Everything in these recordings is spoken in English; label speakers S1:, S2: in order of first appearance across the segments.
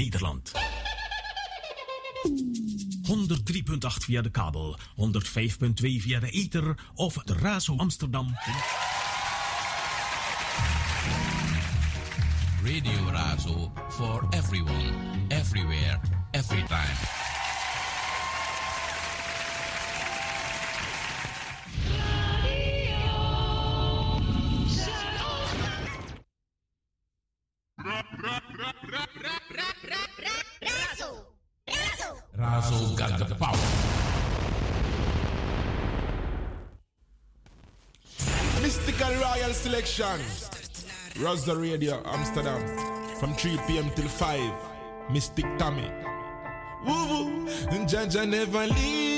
S1: Nederland. 103.8 via de kabel, 105.2 via de ether of de Razo Amsterdam.
S2: Radio Razo for everyone, everywhere, every time.
S3: Shan. Razo Radio, Amsterdam. From 3 p.m. till 5. Mystic Tommy. Woo woo. Jaja never leave.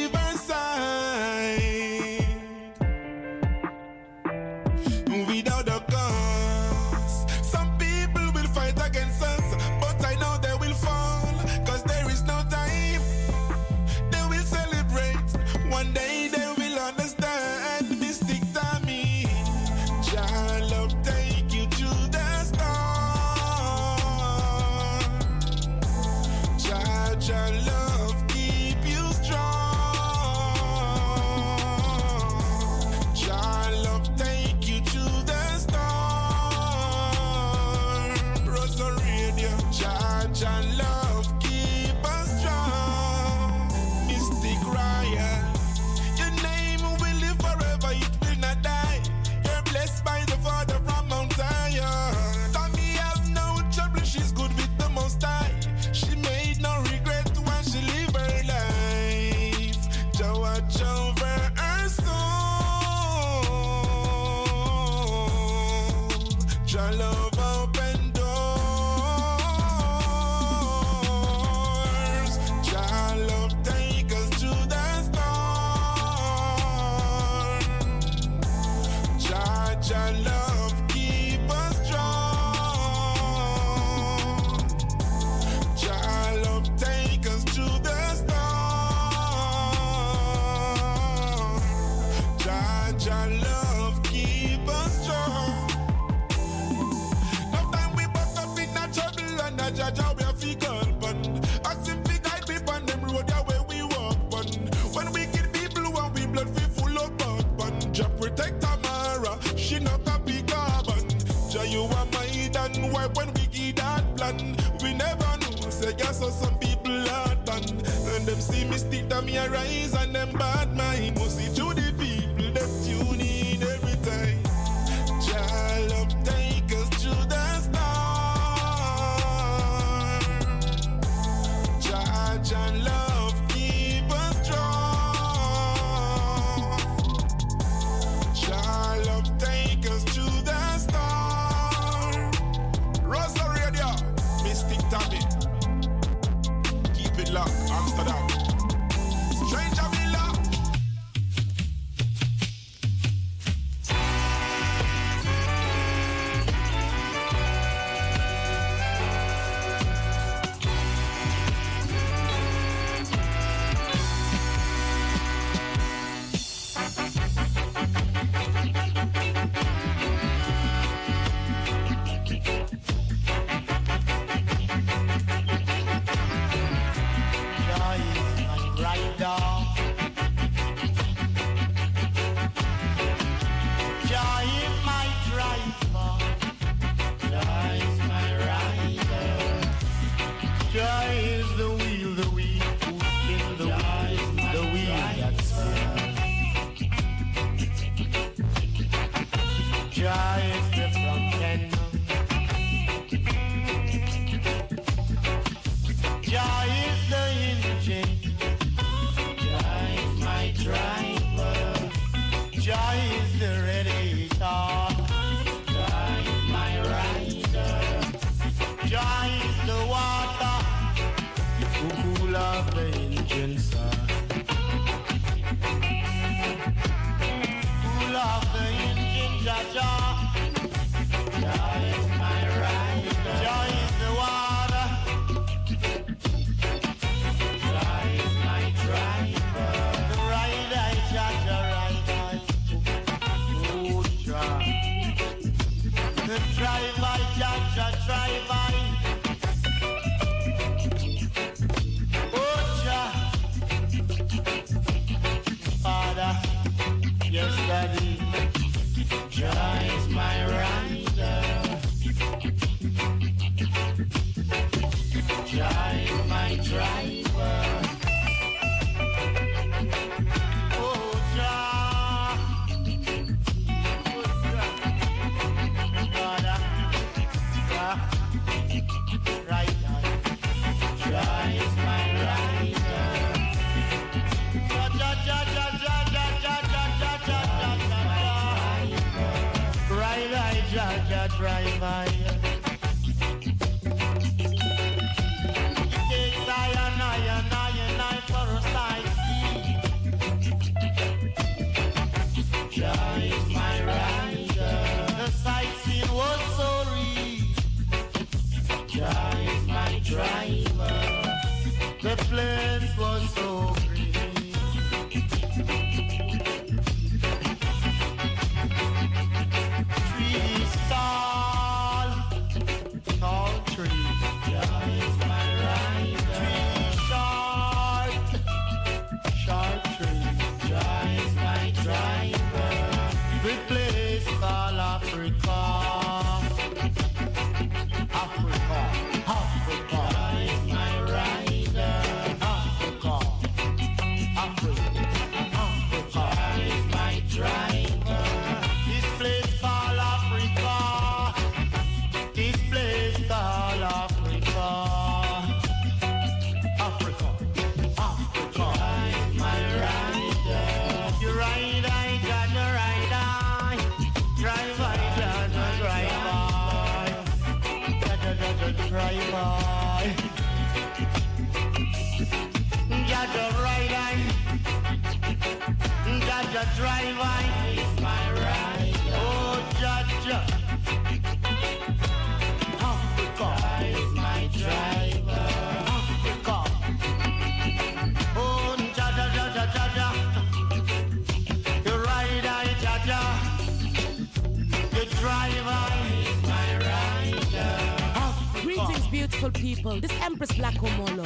S3: Black Omolo.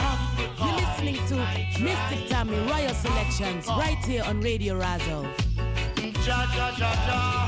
S3: You're listening to Mystic Tammy Royal Selections right here on Radio Razo. Ja, ja, ja,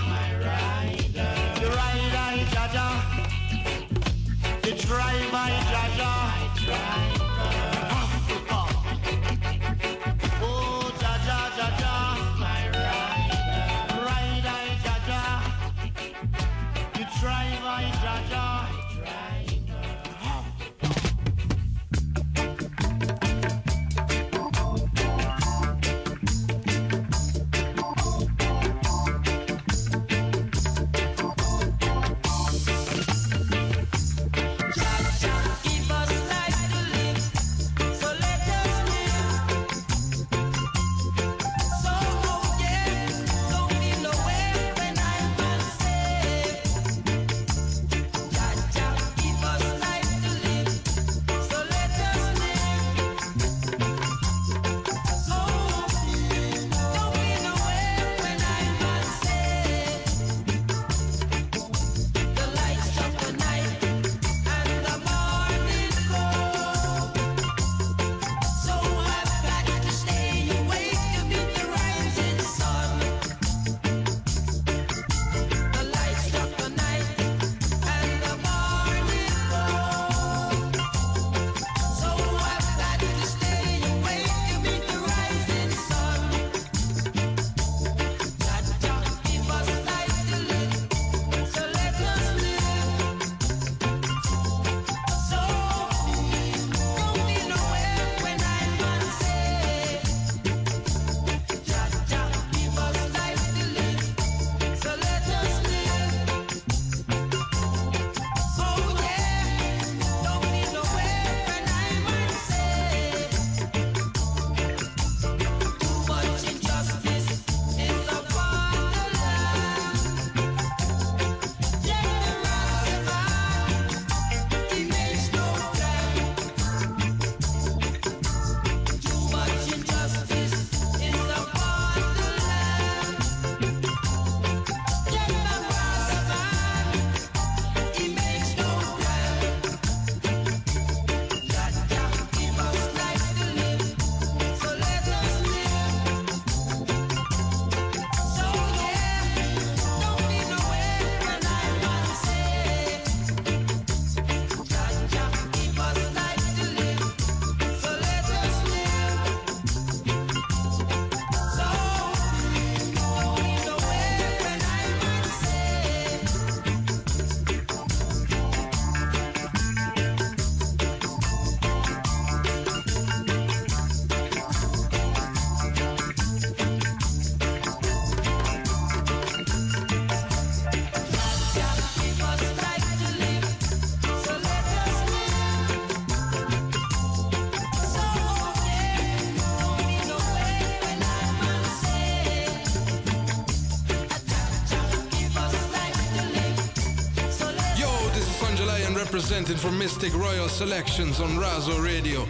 S3: from Mystic
S4: Royal Selections on Razo Radio.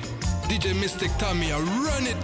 S5: DJ Mystic Tamiya, run it!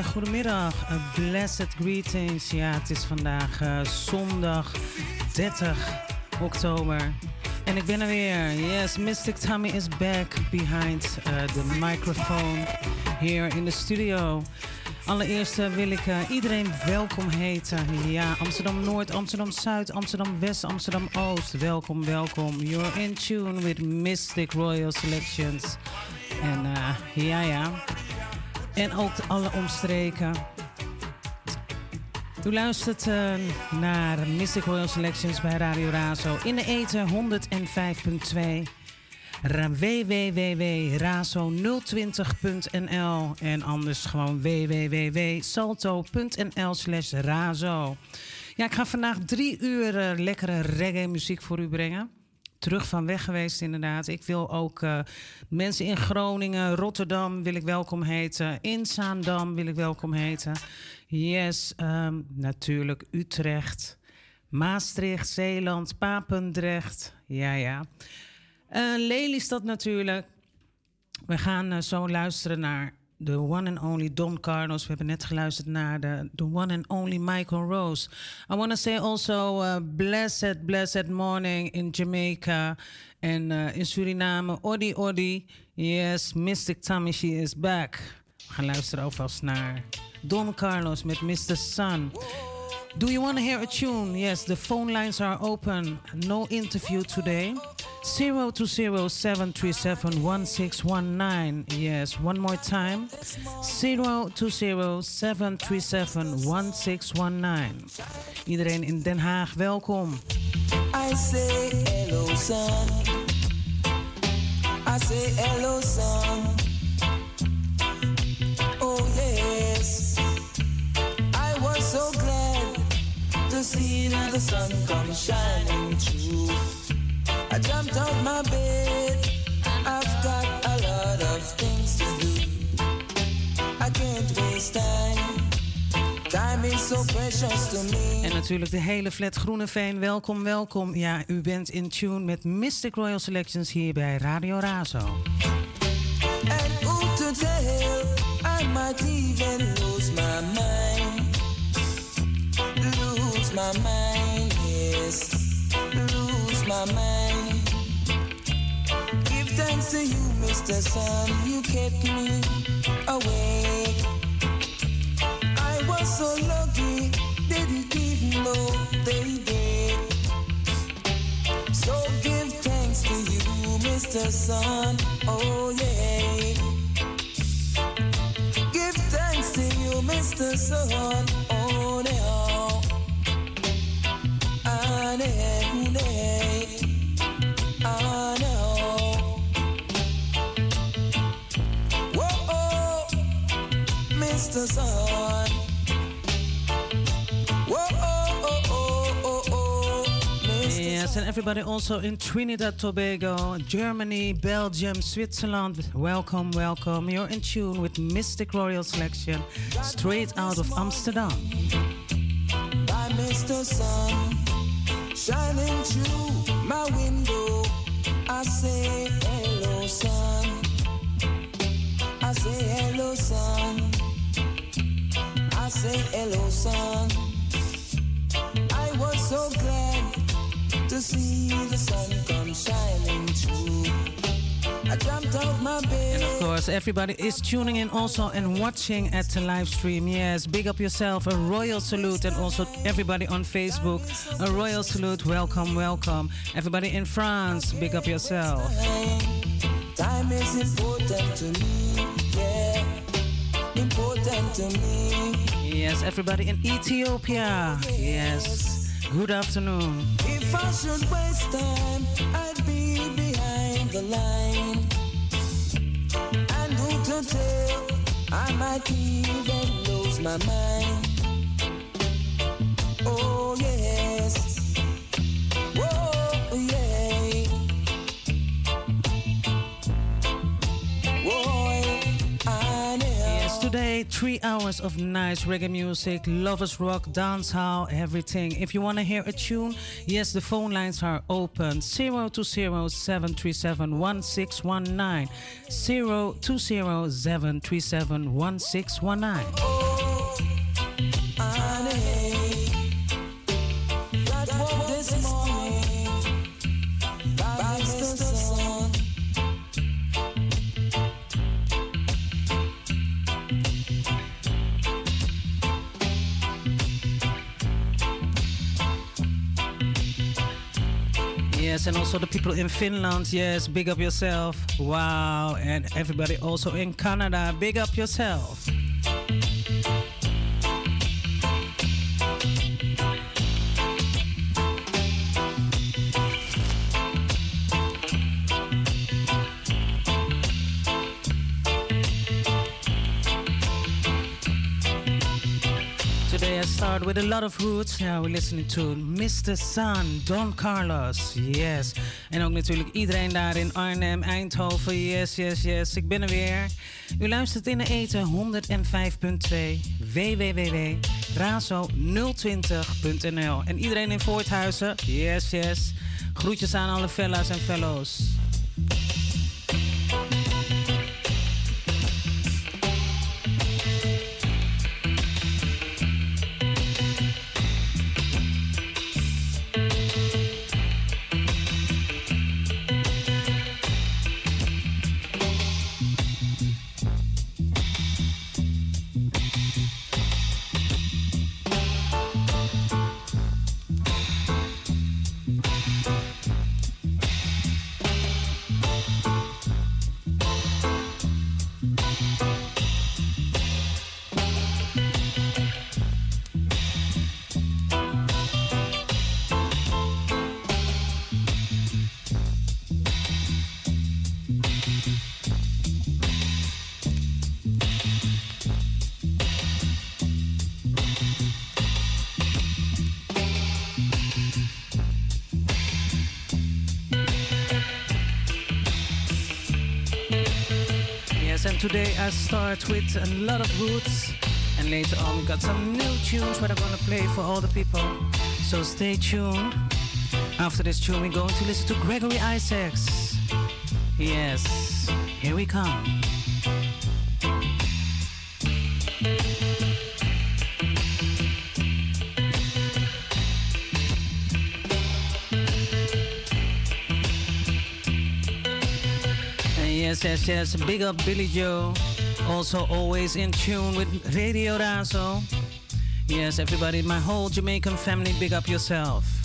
S6: Goedemiddag. A blessed greetings. Ja, het is vandaag uh, zondag 30 oktober. En ik ben er weer. Yes, Mystic Tommy is back behind uh, the microphone here in the studio. Allereerst uh, wil ik iedereen welkom heten. Ja, Amsterdam Noord, Amsterdam Zuid, Amsterdam West, Amsterdam Oost. Welkom, welkom. You're in tune with Mystic Royal Selections. En ja, ja. En ook alle omstreken. U luistert uh, naar Mystic Royal Selections bij Radio Razo in de eten 105.2 www.razo020.nl en anders gewoon www.salto.nl slash razo. Ja, ik ga vandaag drie uur uh, lekkere reggae muziek voor u brengen terug van weg geweest, inderdaad. Ik wil ook uh, mensen in Groningen, Rotterdam wil ik welkom heten. In Zaandam wil ik welkom heten. Yes, um, natuurlijk Utrecht, Maastricht, Zeeland, Papendrecht. Ja, ja. Uh, Lelystad natuurlijk. We gaan uh, zo luisteren naar de one and only Don Carlos. We hebben net geluisterd naar de the one and only Michael Rose. I want to say also uh, blessed, blessed morning in Jamaica en uh, in Suriname. Odi, odi. Yes, Mystic Tommy, she is back. We gaan luisteren alvast naar Don Carlos met Mr. Sun. Do you want to hear a tune? Yes, the phone lines are open. No interview today. 020-737-1619. Yes, one more time. 020-737-1619. Iedereen in Den Haag, welkom.
S7: I say hello, son. I say hello, son. Oh, yes. I was so glad see the sun come shining through. I jumped out my bed. I've got a lot of things to do. I can't waste time. Time is so precious to me.
S6: En natuurlijk de hele flat Groeneveen. Welkom, welkom. Ja, u bent in tune met Mystic Royal Selections hier bij Radio Razo.
S7: And who to tell? I might even lose my mind. Lose my mind, yes. Lose my mind. Give thanks to you, Mr. Sun. You kept me awake. I was so lucky, didn't even know they did. So give thanks to you, Mr. Sun. Oh, yeah. Give thanks to you, Mr. Sun. Oh, no.
S6: And everybody also in Trinidad, Tobago, Germany, Belgium, Switzerland. Welcome, welcome. You're in tune with Mystic Royal Selection, straight out of Amsterdam.
S7: Shining through my window. I say hello, sun. I say hello, sun. I say hello, sun. I was so glad to see the sun come shining through.
S6: And of course, everybody is tuning in also and watching at the live stream. Yes, big up yourself, a royal salute, and also everybody on Facebook, a royal salute. Welcome, welcome. Everybody in France, big up yourself.
S7: Time is important to me, yeah. Important to me.
S6: Yes, everybody in Ethiopia. Yes, good afternoon.
S7: If I should waste time, I'd be the line. And who to tell? I might even lose my mind. Oh, yes.
S6: Today three hours of nice reggae music, lovers rock, dancehall, everything. If you want to hear a tune, yes, the phone lines are open. 020 737 Yes, and also the people in Finland. Yes, big up yourself. Wow. And everybody also in Canada, big up yourself. With a lot of roots. Ja, we're listening to Mr. Sun, Don Carlos. Yes. En ook natuurlijk iedereen daar in Arnhem, Eindhoven. Yes, yes, yes. Ik ben er weer. U luistert in de eten 105.2 www.razo020.nl En iedereen in Voorthuizen. Yes, yes. Groetjes aan alle fella's en fellows. With a lot of roots, and later on we got some new tunes that I'm gonna play for all the people. So stay tuned. After this tune, we're going to listen to Gregory Isaacs. Yes, here we come. Yes, yes, yes. Big up Billy Joe. Also always in tune with Radio Razo. Yes, everybody, my whole Jamaican family, big up yourself.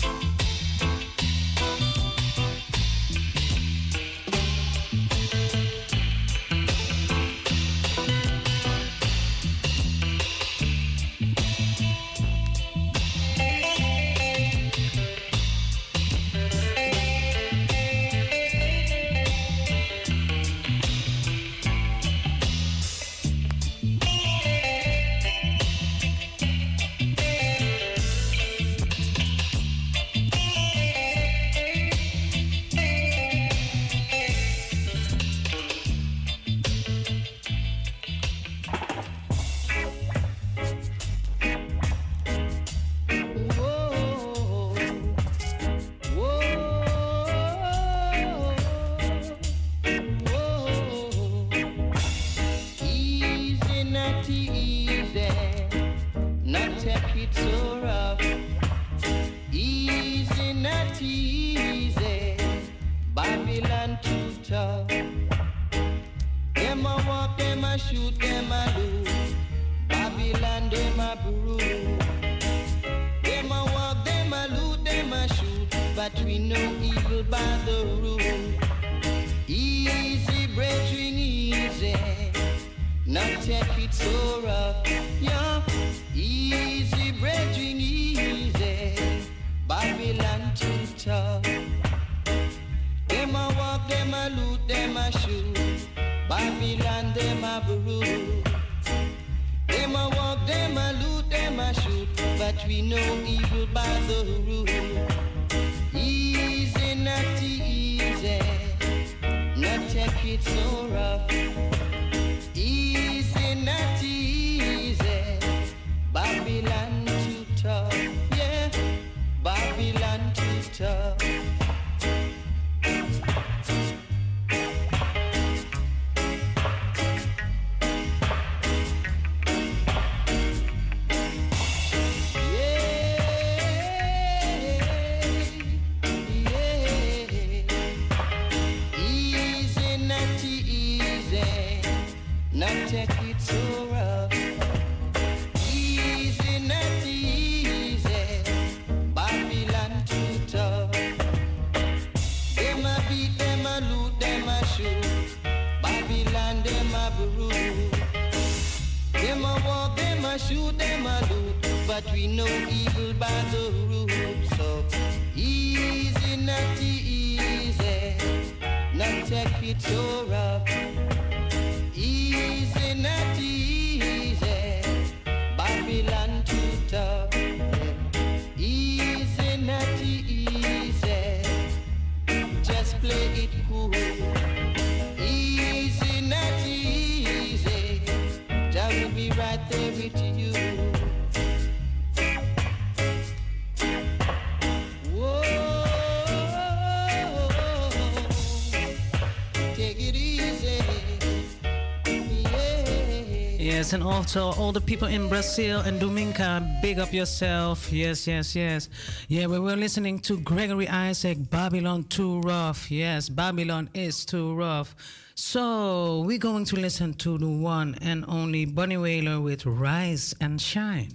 S5: Yes, and also all the people in Brazil and Dominica, big up yourself. Yes, yes, yes. Yeah, we were listening to Gregory Isaac, Babylon Too Rough. Yes, Babylon is too rough. So we're going to listen to the one and only Bunny Wailer with Rise and Shine.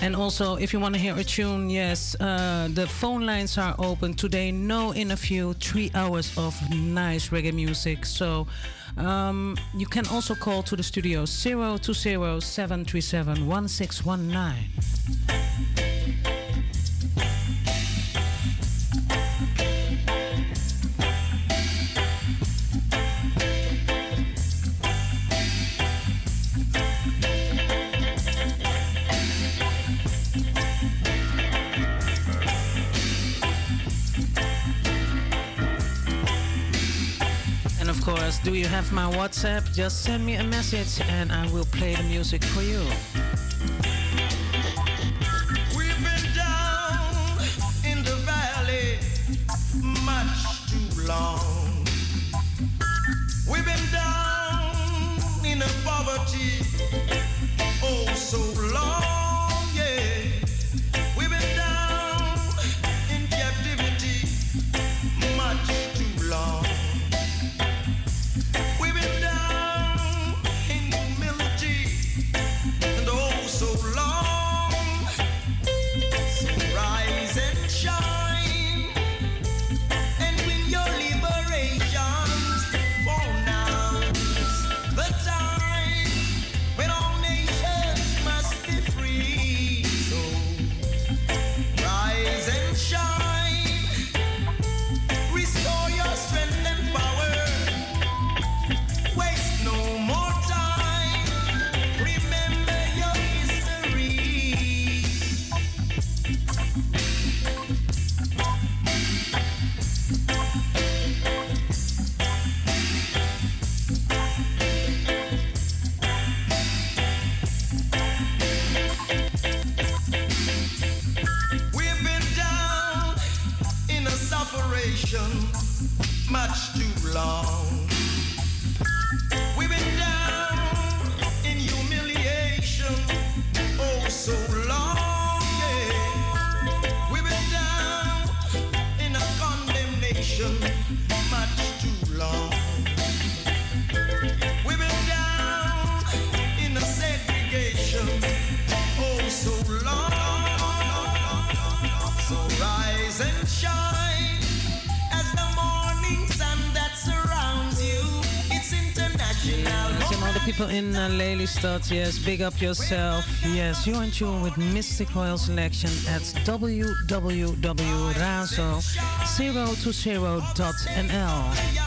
S5: And also, if you want to hear a tune, yes, uh, the phone lines are open today. No interview, three hours of nice reggae music. So um, you can also call to the studio 0207371619. my WhatsApp, just send me a message and I will play the music for you. Lelystad. Yes, big up yourself. Yes, you're in tune with Mistic Royal Selection at www.razo020.nl.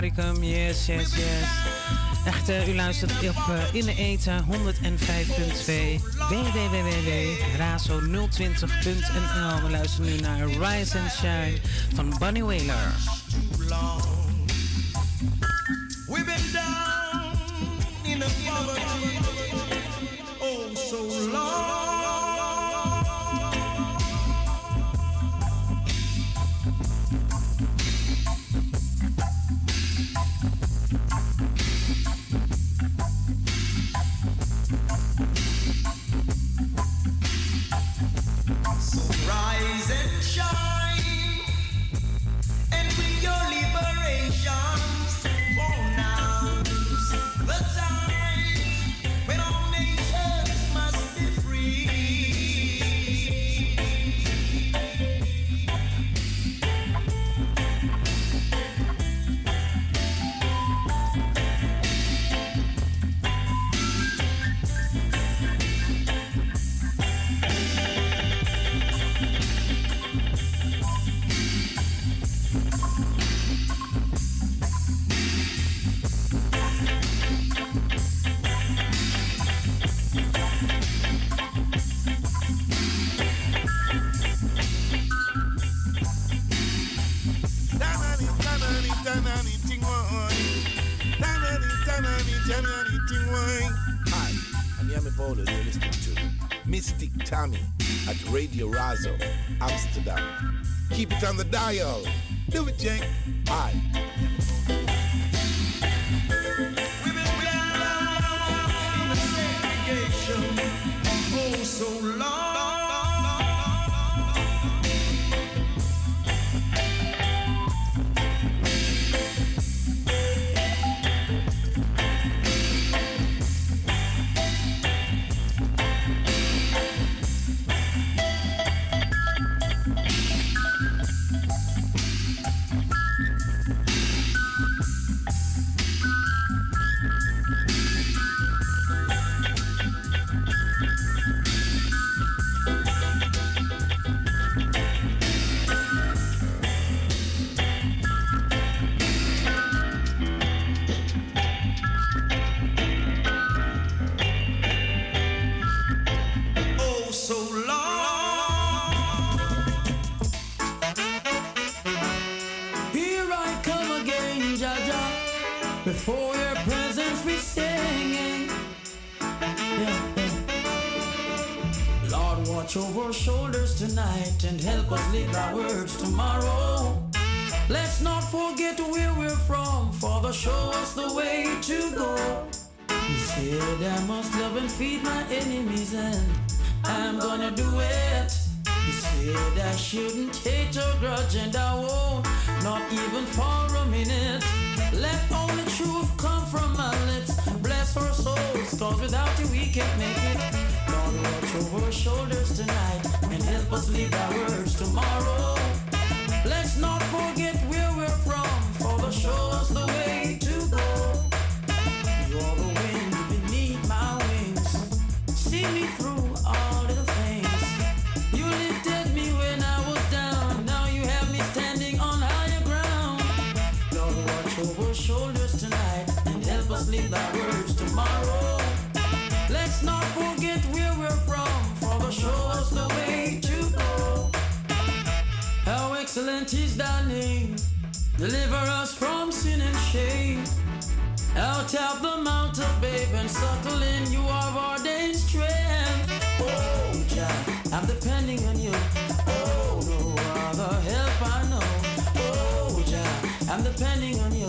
S6: Yes, yes, yes. Echt, u luistert op uh, In de Eten 105.2 www.razo020.nl. We luisteren nu naar Rise and Shine van Bunny
S3: Whaler. tonight and help us
S8: live our words tomorrow. Let's not forget where we're from, Father, show us the way to go. He said, I must love and feed my enemies, and I'm gonna do it. He said, I shouldn't hate or grudge, and I won't, not even for a minute. Let only truth come from my lips, bless our souls, cause without you we can't make it our shoulders tonight and help us leave our words tomorrow. teach thy name. Deliver us from sin and shame. Out of the mountain, babe, and
S6: subtle
S8: in you of our day strength. Oh, Jah, I'm depending on you. Oh, no other help I know. Oh, Jah, I'm depending on you.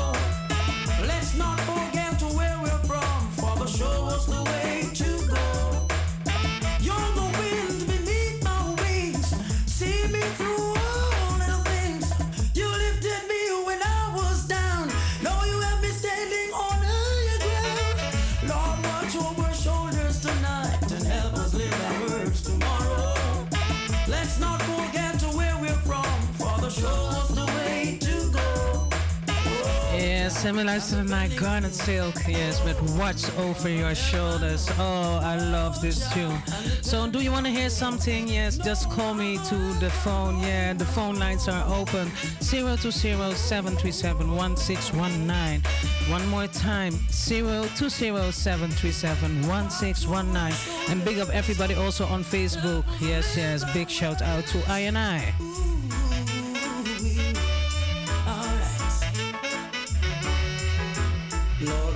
S6: En we luisteren naar Garnet Silk. Yes, But Watch Over Your Shoulders. Oh, I love this tune. So, do you want to hear something? Yes, just call me to the phone. Yeah, the phone lines are open. Zero two zero seven three seven One more time. Zero two zero seven three seven one six one nine. And big up everybody also on Facebook. Yes, yes. Big shout out to I and I.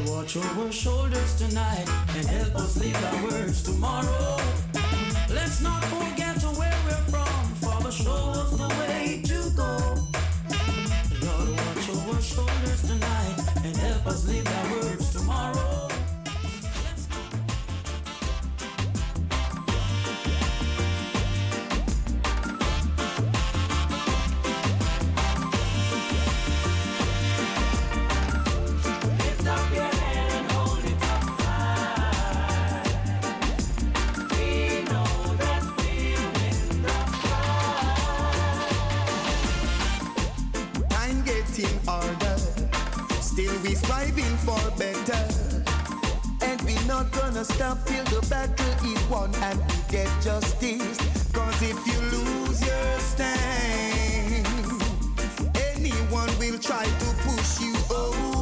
S8: watch over shoulders tonight and help us leave our words tomorrow. Let's not forget where we're from, Father, show us the way.
S9: for better. And we're not gonna stop till the battle is won and we get justice. Cause if you lose your stand, anyone will try to push you over.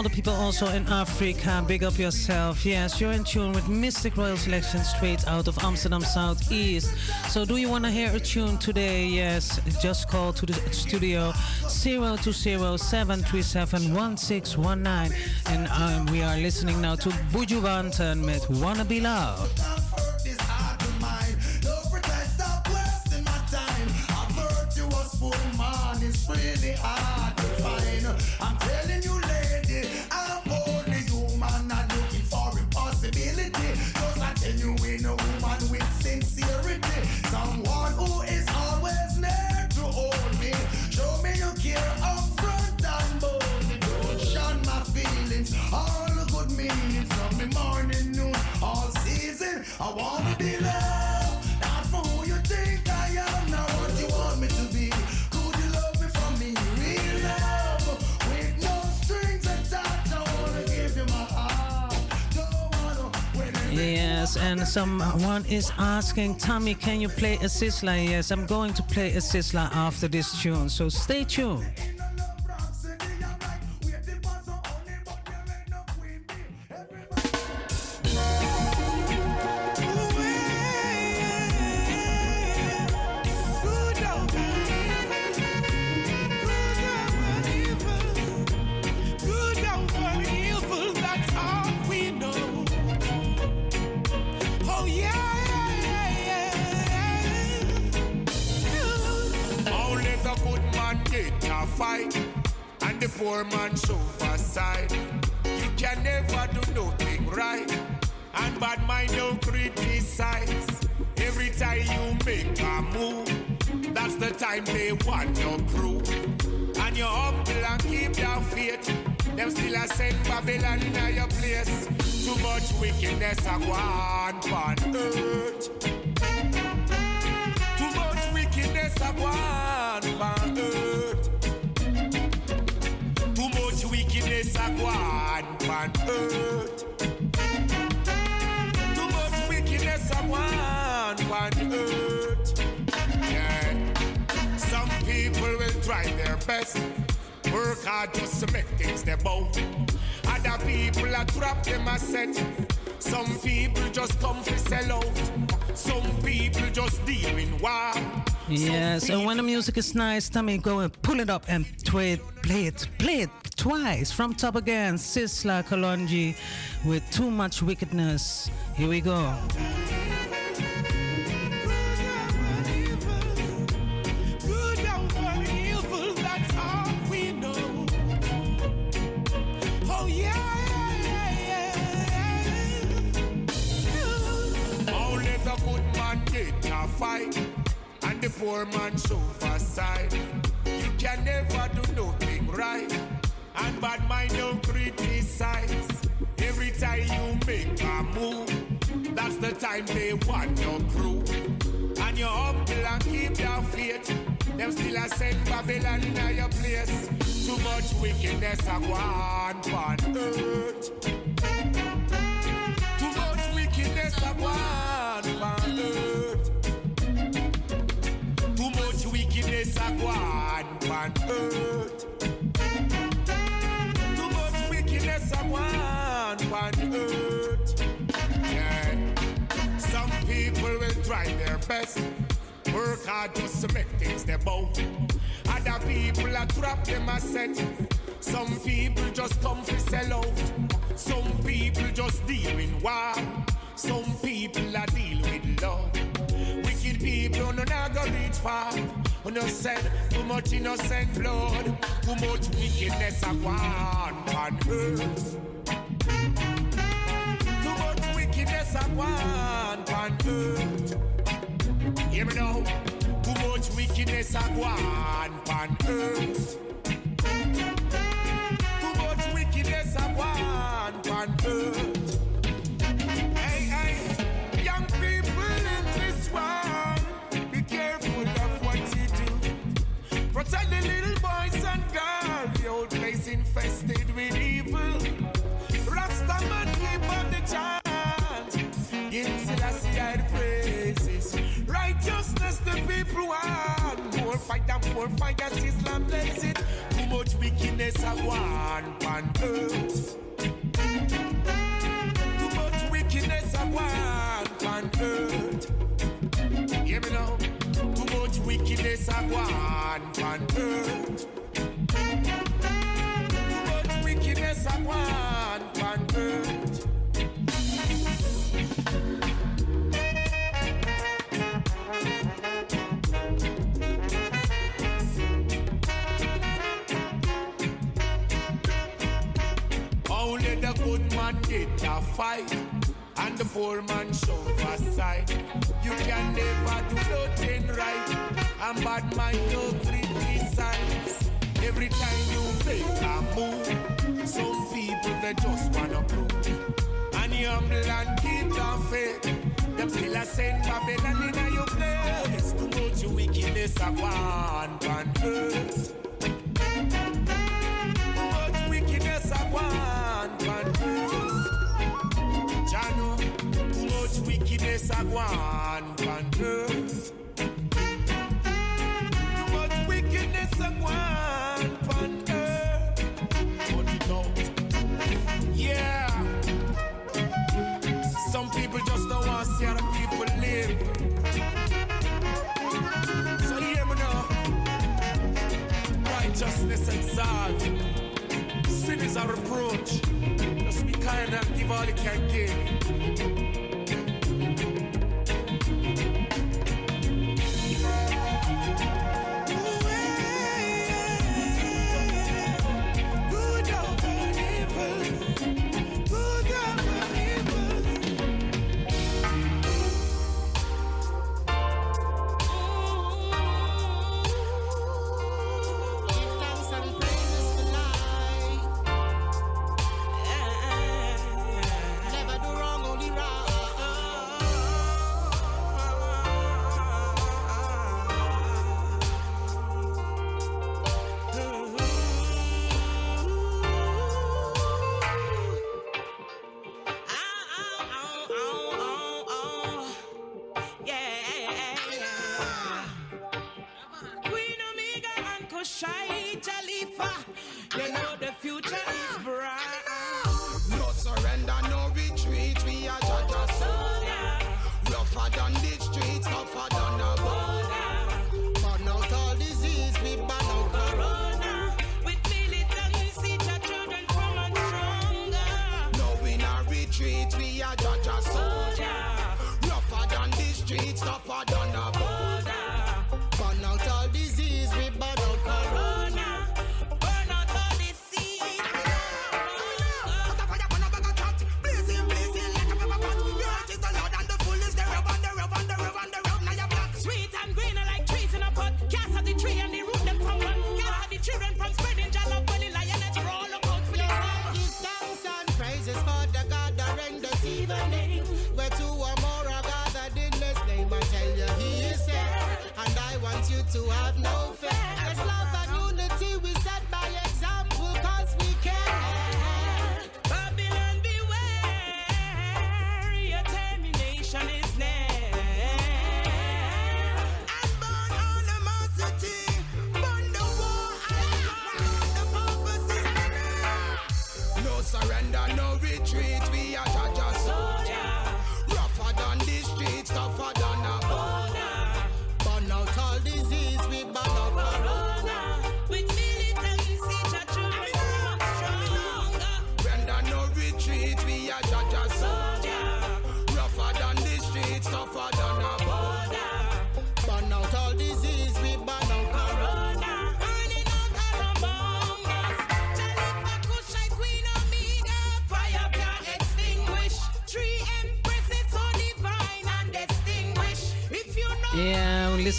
S6: All the people also in Africa, big up yourself. Yes, you're in tune with Mistic Royal Selection straight out of Amsterdam Southeast. So, do you want to hear a tune today? Yes, just call to the studio 020-737-1619. And um, we are listening now to Buju Banton with Wanna Be Loved.
S10: And
S6: someone is asking, Tommy, can you play a Sizzla? Yes, I'm going to play a Sizzla after this tune, so stay tuned.
S10: Are trapped them a set. Some people just come for sell out. Some people just deal in war.
S6: Yes, and when the music is nice, Tommy, go and pull it up and play it, play it, play it twice from top again. Sizzla Kalonji with Too Much Wickedness. Here we go.
S10: Fight, and the poor man suicide. You can never do nothing right, and bad mind don't criticize. Every time you make a move, that's the time they want your proof. And you humble and keep your faith. Them still a send Babylon in your place. Too much wickedness a go on on earth. Go on on earth. Too much wickedness a go on on earth. Yeah. Some people will try their best, work hard just to make things their bow. Other people are trapped them a set. Some people just come for sell out. Some people just deal in war. Some people are deal with love. Wicked people no not go reach far. Innocent, too much innocent blood. Too much wickedness a go on earth. Too much wickedness a go on earth. Hear me now. Too much wickedness a go on earth. Too much wickedness go on on earth. Hey, hey, young people in this world, Protect the little boys and girls. The old place infested with evil. Rastaman keep on the chant. Give Selassie I the praises. Righteousness the people want. More fight and more fight as Islam bless it. Too much wickedness I want on earth. Too much wickedness I want on earth. wickedness a go on on earth. But wickedness a go on on earth. Only the good man get a fight and the poor man shove aside. You can never do nothing right, and bad man no criticize. Every time you make a move, some people they just wanna prove. And you humble and keep down faith. Them still a send Babylon in your place. Too much wickedness a one pan earth. Too much wickedness a one this a. Too much wickedness Yeah. Some people just don't want to see other people live. So hear me now. Righteousness. Sin is a reproach. Just be kind and give all you can
S11: give.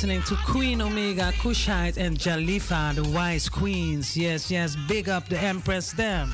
S12: listening to Queen Omega, Kushite, and Jalifa, the wise queens. Yes, yes, big up the Empress them.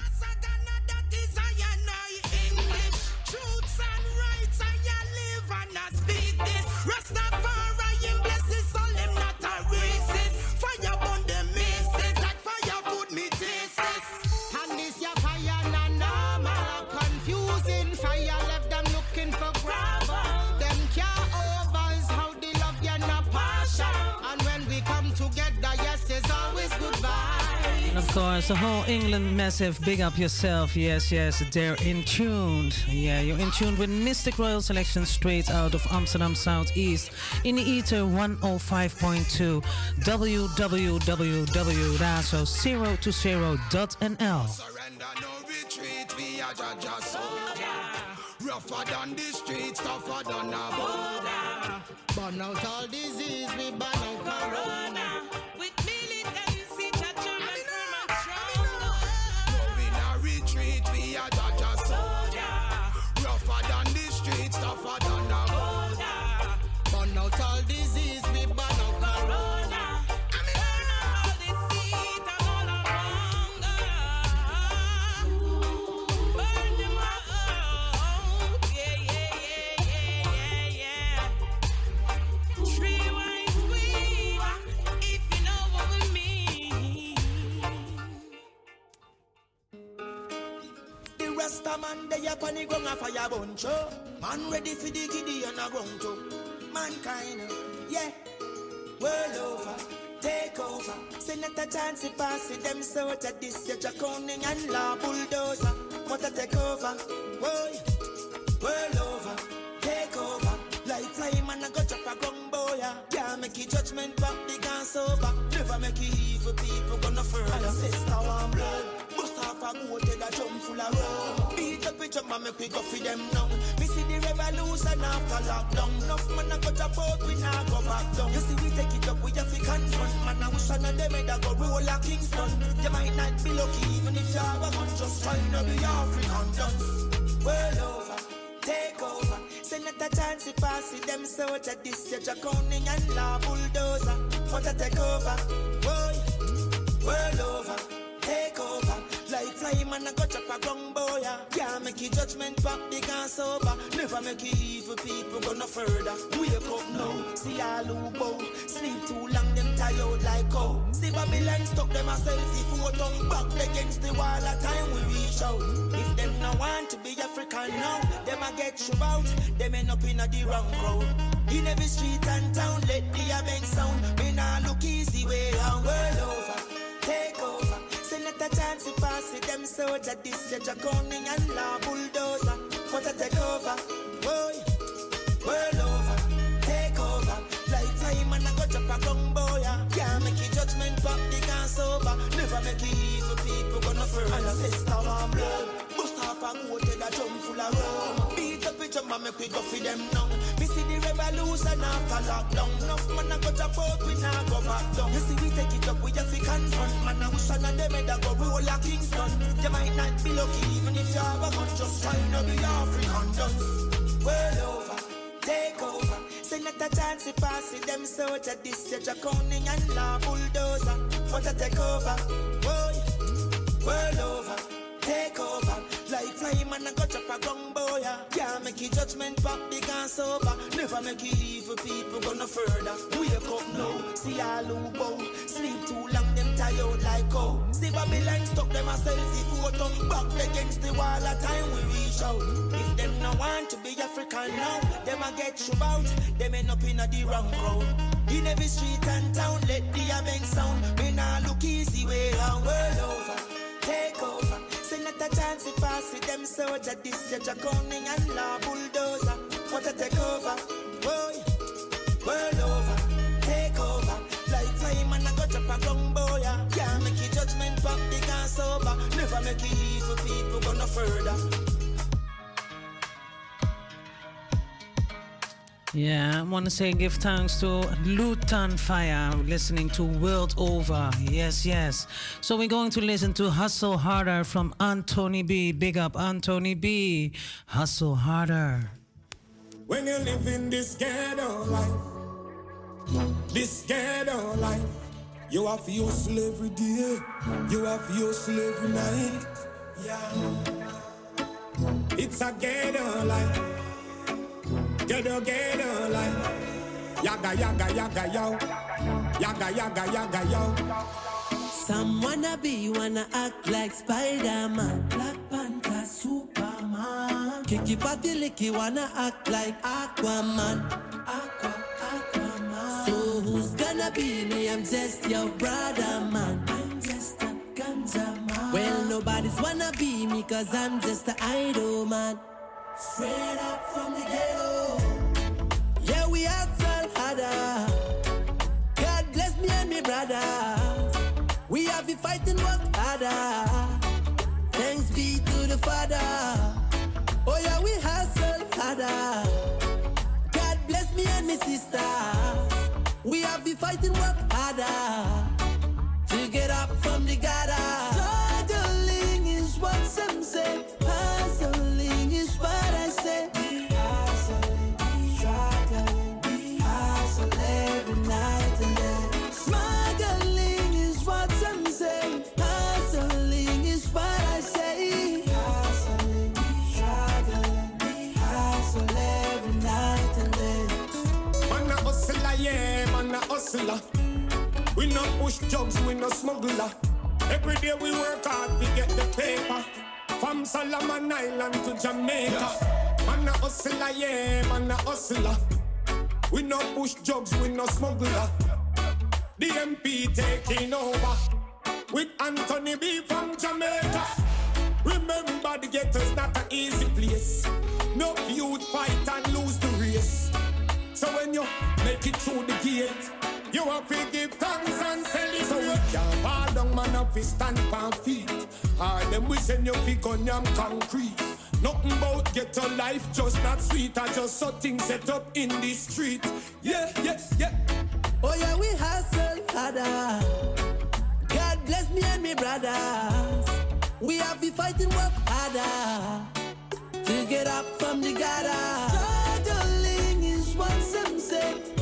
S6: Massive big up yourself. Yes, yes, they're in tuned. Yeah, you're in tune with Mistic Royal Selection straight out of Amsterdam Southeast in the Ether 105.2 www.razo020.nl.
S3: Surrender, no retreat, we are Jaja soldier. Rougher than the streets, tougher than a border.
S5: Burn out all disease, we burn out corona. Man, they up on the ground, a fire bunch. oh. Man ready for the giddy and a ground too. Mankind, yeah. World over, take over. Say not a chance to pass it, them sort of this, your draconian and law bulldozer. What a take over, boy. World over, take over. Like fly man, I go chop a gun boy. yeah. Yeah, make it judgment back, big and sober. Never make it evil people gonna further. And sister one blood. A goat head a jump full of rum. Beat up each other, make we go for them now. Me see the revolution after lockdown. Enough man a jump out, we now go back down. You see we take it up, we have to confront. Man I wish one of them head a go roll like Kingston. You might not be lucky even if you have a gun. Just trying to be African dance. World over, take over. Say not a chance to pass it, them soldier. This your draconian and law bulldozer. What a take over, boy. World over. Like fly man, I got chop a gun boy. yeah. Yeah, make your judgment back big and sober. Never make it evil people go no further. Wake up now, see all who bow. Sleep too long, them tired like cow. See Babylon stuck them a selfie photo. Back against the wall, a time we reach out. If them no want to be African now, them a get you out. Them end up in a the wrong crowd. In every street and town, let the bank sound. Me nah look easy way out. World over, a to pass it. Them soldier, this your draconian and law bulldozer. What a take over, boy. World over, take over. Like time and I go chop a gun boy. Can't make your judgment back big and sober. Never make it evil people gonna further. And a sister one blood. Bust off a head a drum full of rum. Beat up each other, make we go for them now. Me see after lockdown. Enough man a go jump out, we now go back down. You see we take it up, we have to confront. Man I wish one of them head a go roll like Kingston. You might not be lucky even if you have a gun. Just trying to be African dance. World over, take over. Say not a chance to pass it, them soldier. This your draconian and law bulldozer. What a take over, boy. World over, take over. Like fly man, I got chop a gun boy. yeah. Can't make your judgment back big and sober. Never make it evil people go no further. Wake up now, see all who bow. Sleep too long, them tired like cow. See Babylon stuck them a selfie photo. Back against the wall, a time we reach out. If them no want to be African now, them a get you out. Them end up in a the wrong crowd. In every street and town, let the bank sound. Me nah look easy way round. World over, take over. A chance to pass it. Them soldier, this your draconian and law bulldozer. What a take over, boy. World over, take over. Like fly man, I got chop a gun boy. yeah. Can't make your judgment back big and sober. Never make it evil people go no further.
S6: Yeah, I want to say give thanks to Lutan Fyah, listening to World Over. Yes, yes. So we're going to listen to Hustle Harder from Anthony B. Big up, Anthony B. Hustle Harder.
S13: When you live in this ghetto life, this ghetto life, you have to hustle every day, you have to hustle every night. Yeah, it's a ghetto life, ghetto ghetto life. Yaga yaga yaga yo, yaga yaga yaga yo.
S14: Some wanna be, wanna act like Spider-Man Black Panther, Superman Kiki Patty Licky wanna act like Aquaman Aqua, Aquaman So who's gonna be me? I'm just your brother, man I'm just a gun Well, nobody's wanna be me cause I'm just an idol man. Straight up from the ghetto. Yeah, we hustle harder. God bless me and me brothers. We have been fighting work harder. Thanks be to the Father. Oh yeah, we hustle harder. God bless me and me sisters. We have been fighting work harder to get up from the gutter. Struggling is what some say.
S13: We no push jobs, we no smuggler. Every day we work hard we get the paper. From Solomon Island to Jamaica. Man a hustler, yeah, man a hustler. We no push jobs, we no smuggler. The MP taking over with Anthony B from Jamaica. Remember the ghetto's not an easy place. No youth fight and lose the race. So when you make it through the gate, you have to give thanks and celebrate. So we can't fall down, man, up fi stand on feet. All them we send you fi gun yam concrete. Nothing about ghetto life, just not sweet. I just saw things set up in the street. Yeah, yeah, yeah.
S14: Oh yeah, we hustle harder. God bless me and me brothers. We have been fighting work harder to get up from the gutter. Struggling is what some say.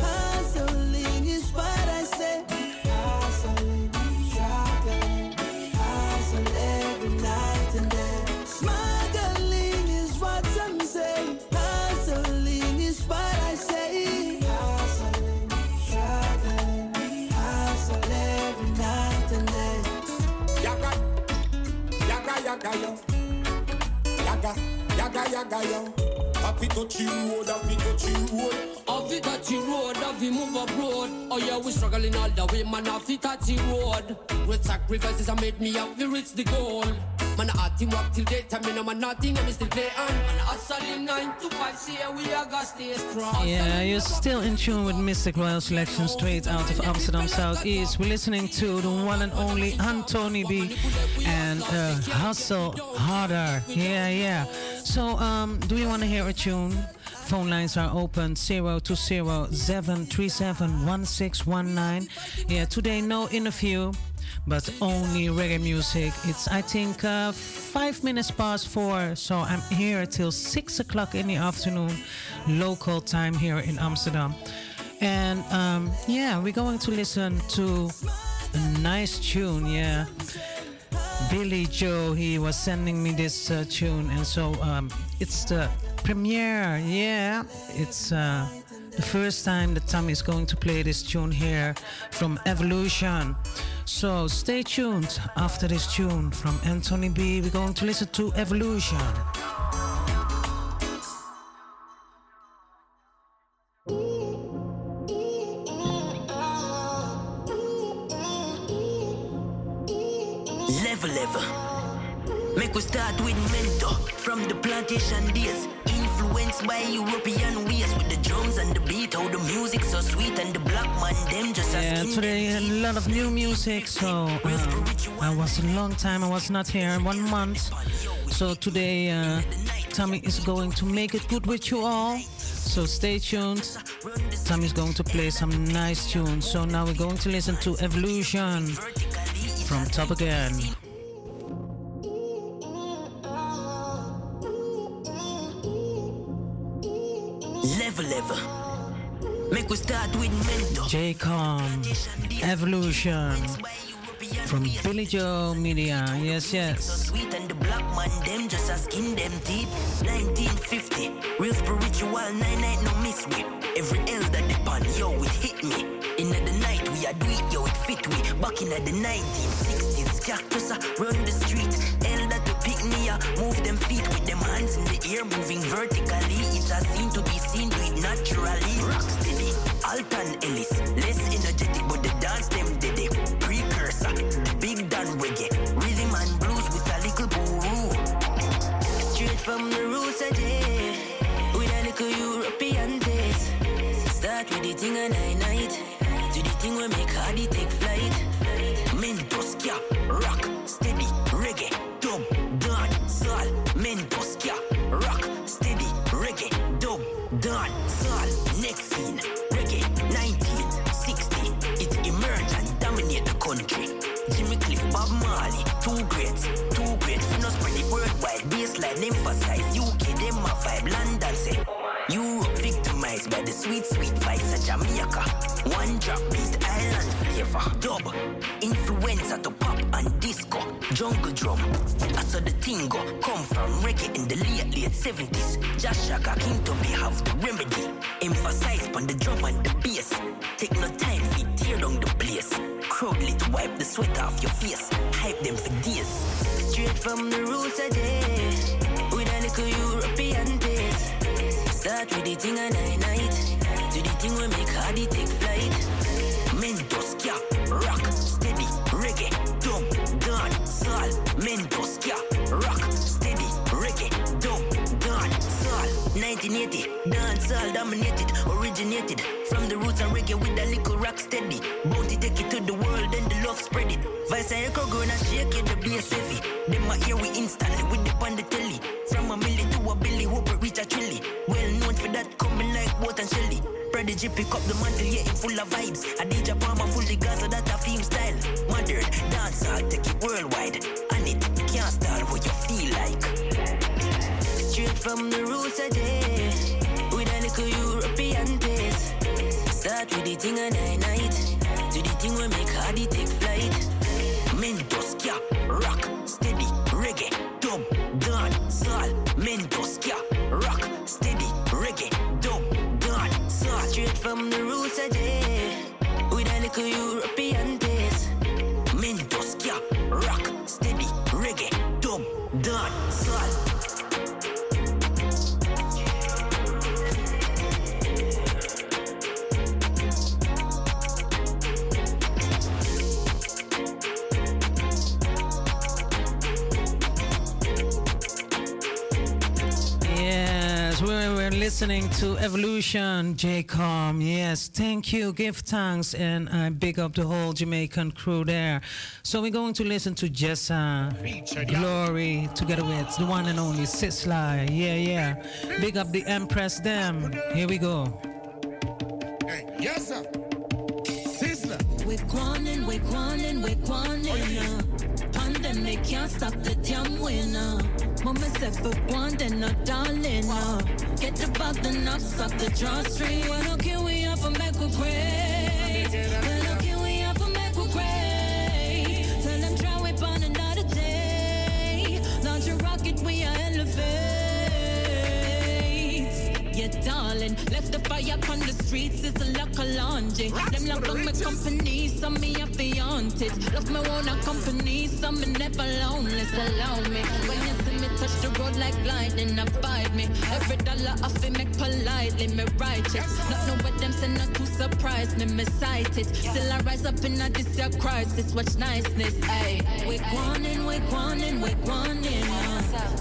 S13: Yaga, yaga, yo. Happy touch you road, touch you road.
S11: Have it touchy road, have we move abroad. Oh yeah, we struggling all the way, man, have it touchy road. With sacrifices, I made me have to reach the goal. Man, I to work till daytime, man, I'm nothing, I'm still play on. Man, hustling 9 to 5, see we are gonna stay strong.
S6: Yeah, you're still in tune with Mistic Royal Selection straight out of Amsterdam Southeast. We're listening to the one and only Anthony B and uh, Hustle Harder. Yeah, yeah. So, um, do you want to hear a tune? Phone lines are open 020-737-1619. Yeah, today no interview, but only reggae music. It's I think uh, five minutes past four, so I'm here till six o'clock in the afternoon, local time here in Amsterdam. And um, yeah, we're going to listen to a nice tune. Yeah. Billy Joe, he was sending me this uh, tune, and so um, it's the premiere. Yeah, it's uh, the first time that Tommy is going to play this tune here from Evolution. So stay tuned. After this tune from Anthony B, we're going to listen to Evolution.
S15: Level level. Make we start with mentor from the plantation days. Influenced by European ways with the drums and the beat. How the music so sweet and the black man them just
S6: Yeah, today a lot of new music. So um, I was a long time. I was not here, one month. So today uh, Tommy is going to make it good with you all. So stay tuned. Tommy's going to play some nice tunes. So now we're going to listen to Evolution from Top Again.
S15: Level level. Make we start with mentor.
S6: J-Com, Evolution from Billy Joe Media. Yes, yes.
S15: Sweet and the black man them just asking them deep. 1950, real spiritual nine night no miss me. Every elder depend yo it hit me. In the night we are do it yo it fit we. Back in the 1960s, cactus uh, run the street. Elder to pick me up, move them feet with them hands in the air, moving vertically. It's a scene to naturally rock steady. Alton Ellis, less energetic, but the dance them did it. Precursor, the big dan reggae, rhythm and blues with a little boo Straight from the roots of did, with a little European taste. Start with the thing and I night, do the thing we make hardy take sweet, sweet vibes of Jamaica. One drop beat, island flavor, dub, influencer to pop and disco, jungle drum. I saw the thing go come from reggae in the late late 70s. Jah Shaka King to be have the remedy. Emphasize on the drum and the bass. Take no time, feet tear down the place. Crowd lit, wipe the sweat off your face. Hype them for days. Straight from the roots of day. With a little European taste. Start with the thing a night we take flight. Mentos, rock, steady, reggae, dub, done, soul. Mentos, rock, steady, reggae, dub, done, soul. 1980, dance all dominated, originated from the roots of reggae with a little rock steady. Bounty take it to the world and the love spread it. Vice and echo growing and shake it, the bass heavy. Them my ear we instantly with the on the telly. From a milli to a billy, hope it reach a trilly. Well known for that coming like boat and shelly. Prodigy pick up the mantle, yeah, in full of vibes. Adidja Palmer fully Gaza, that a theme style. Modern, dancehall, take it worldwide. And it can't stall what you feel like. Straight from the roots of day. With a little European taste. Start with the thing a night night. Do the thing we make hardy take flight. Mentos, yeah, rock, steady, reggae, dub, soul. Mentos, yeah, rock, steady, from the roots of day. With a little European taste. Mentos, yeah, rock,
S6: listening to Evolution, JCOM. Yes, thank you. Give thanks and I big up the whole Jamaican crew there. So we're going to listen to Jessa Glory together with the one and only Sizzla. Yeah, yeah. Big up the Empress them. Here we go.
S13: Yes, sir. Sister.
S14: We're grinding, we're grinding, we're grinding. Pandemic can't stop the damn winner. Mama said for grinding, no darling. Uh. Get the knock, suck the drawstring. We up back with great? Why don't we up back with great? Tell try on another day. Launch a rocket, we are elevate. Yeah, darling, left the fire on the streets, it's a lock of laundry. Them lock on my company, some me have to haunt it. Love me own company, some me never lonely, so allow me. When you see me touch the road like lightning, abide me. Every dollar off it make politely, me righteous. Not know what them say, not to surprise me, me sight it. Still I rise up in a this year crisis, watch niceness, ayy. We're grinding, we're grinding, we grinding. Uh.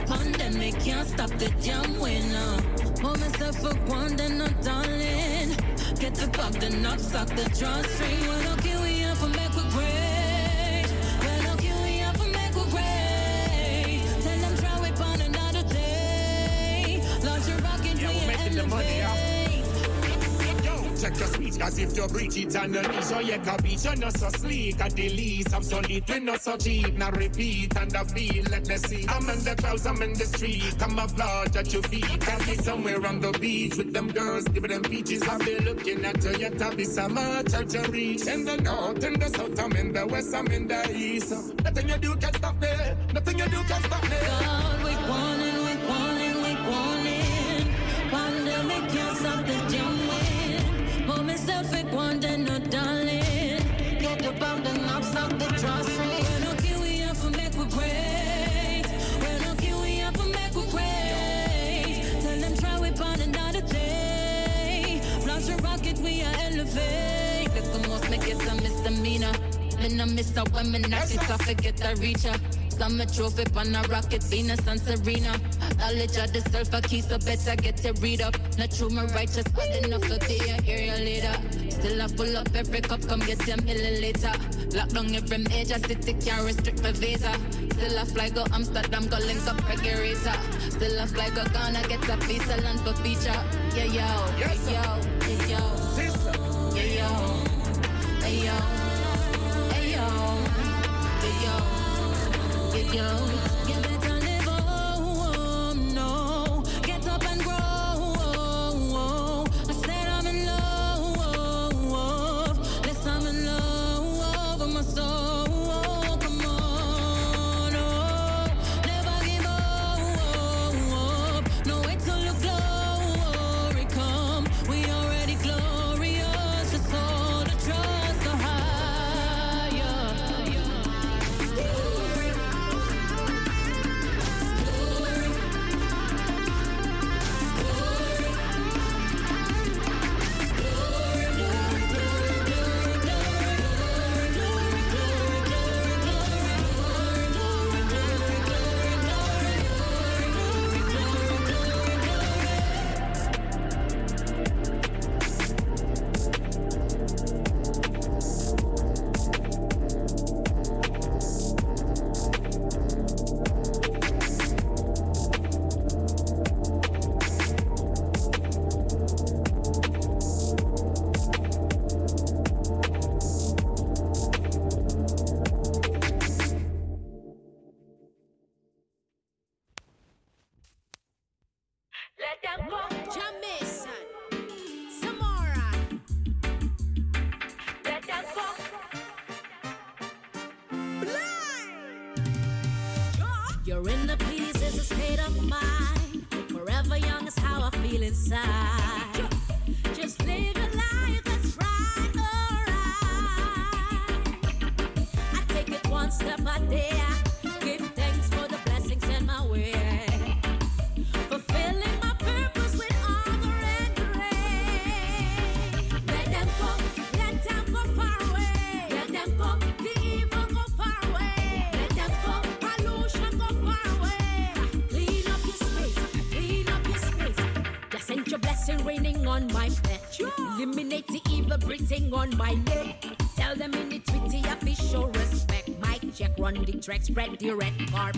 S14: Pandemic can't stop the damn winner. Hold myself for one, then no darling. Get the bug, the knock, suck the drawstring. Well, don't kill we up and back with great. Well, don't kill we up and back with great. Tell them try whip on another day. Launch a rocket, we are
S13: making the money, yeah. Check your speech, cause if you breach it and you leash, oh, you can beat, you're not so sleek. At the least, I'm so lit, we not so cheap. Now repeat and I feel, let me see. I'm in the clouds, I'm in the street. I'm flood at your feet. Can be somewhere on the beach with them girls, give them peaches. I'll be looking at you, yet I'll be much out to reach. In the north, in the south, I'm in the west, I'm in the east. Nothing you do can stop me. Nothing you do can stop me.
S14: God, we warning, something darling. Get the bump and the trust. We're not here, we are for make we're not here, we are for make. Tell them try we find another day. Launch a rocket, we are elevate. The most make it a misdemeanor. Men I miss out when me knock it, I forget I reach up.
S13: I'm a trophy on a rocket, Venus and Serena. Knowledge of the self, I so better get to read up. Not true, my righteous, but enough for the area later. Till I pull up every cup, come get your milliliter. Lock down every major city, can't restrict my visa. Still I fly go Amsterdam, go link up regulator. Still I fly go Ghana, get a visa, land for feature. Yeah, yo, yeah yo, yeah, yo, yeah, yo, yeah, yo, yeah, yo, yeah, yo, yeah, yo,
S14: yeah, yo. Tracks spread your red car.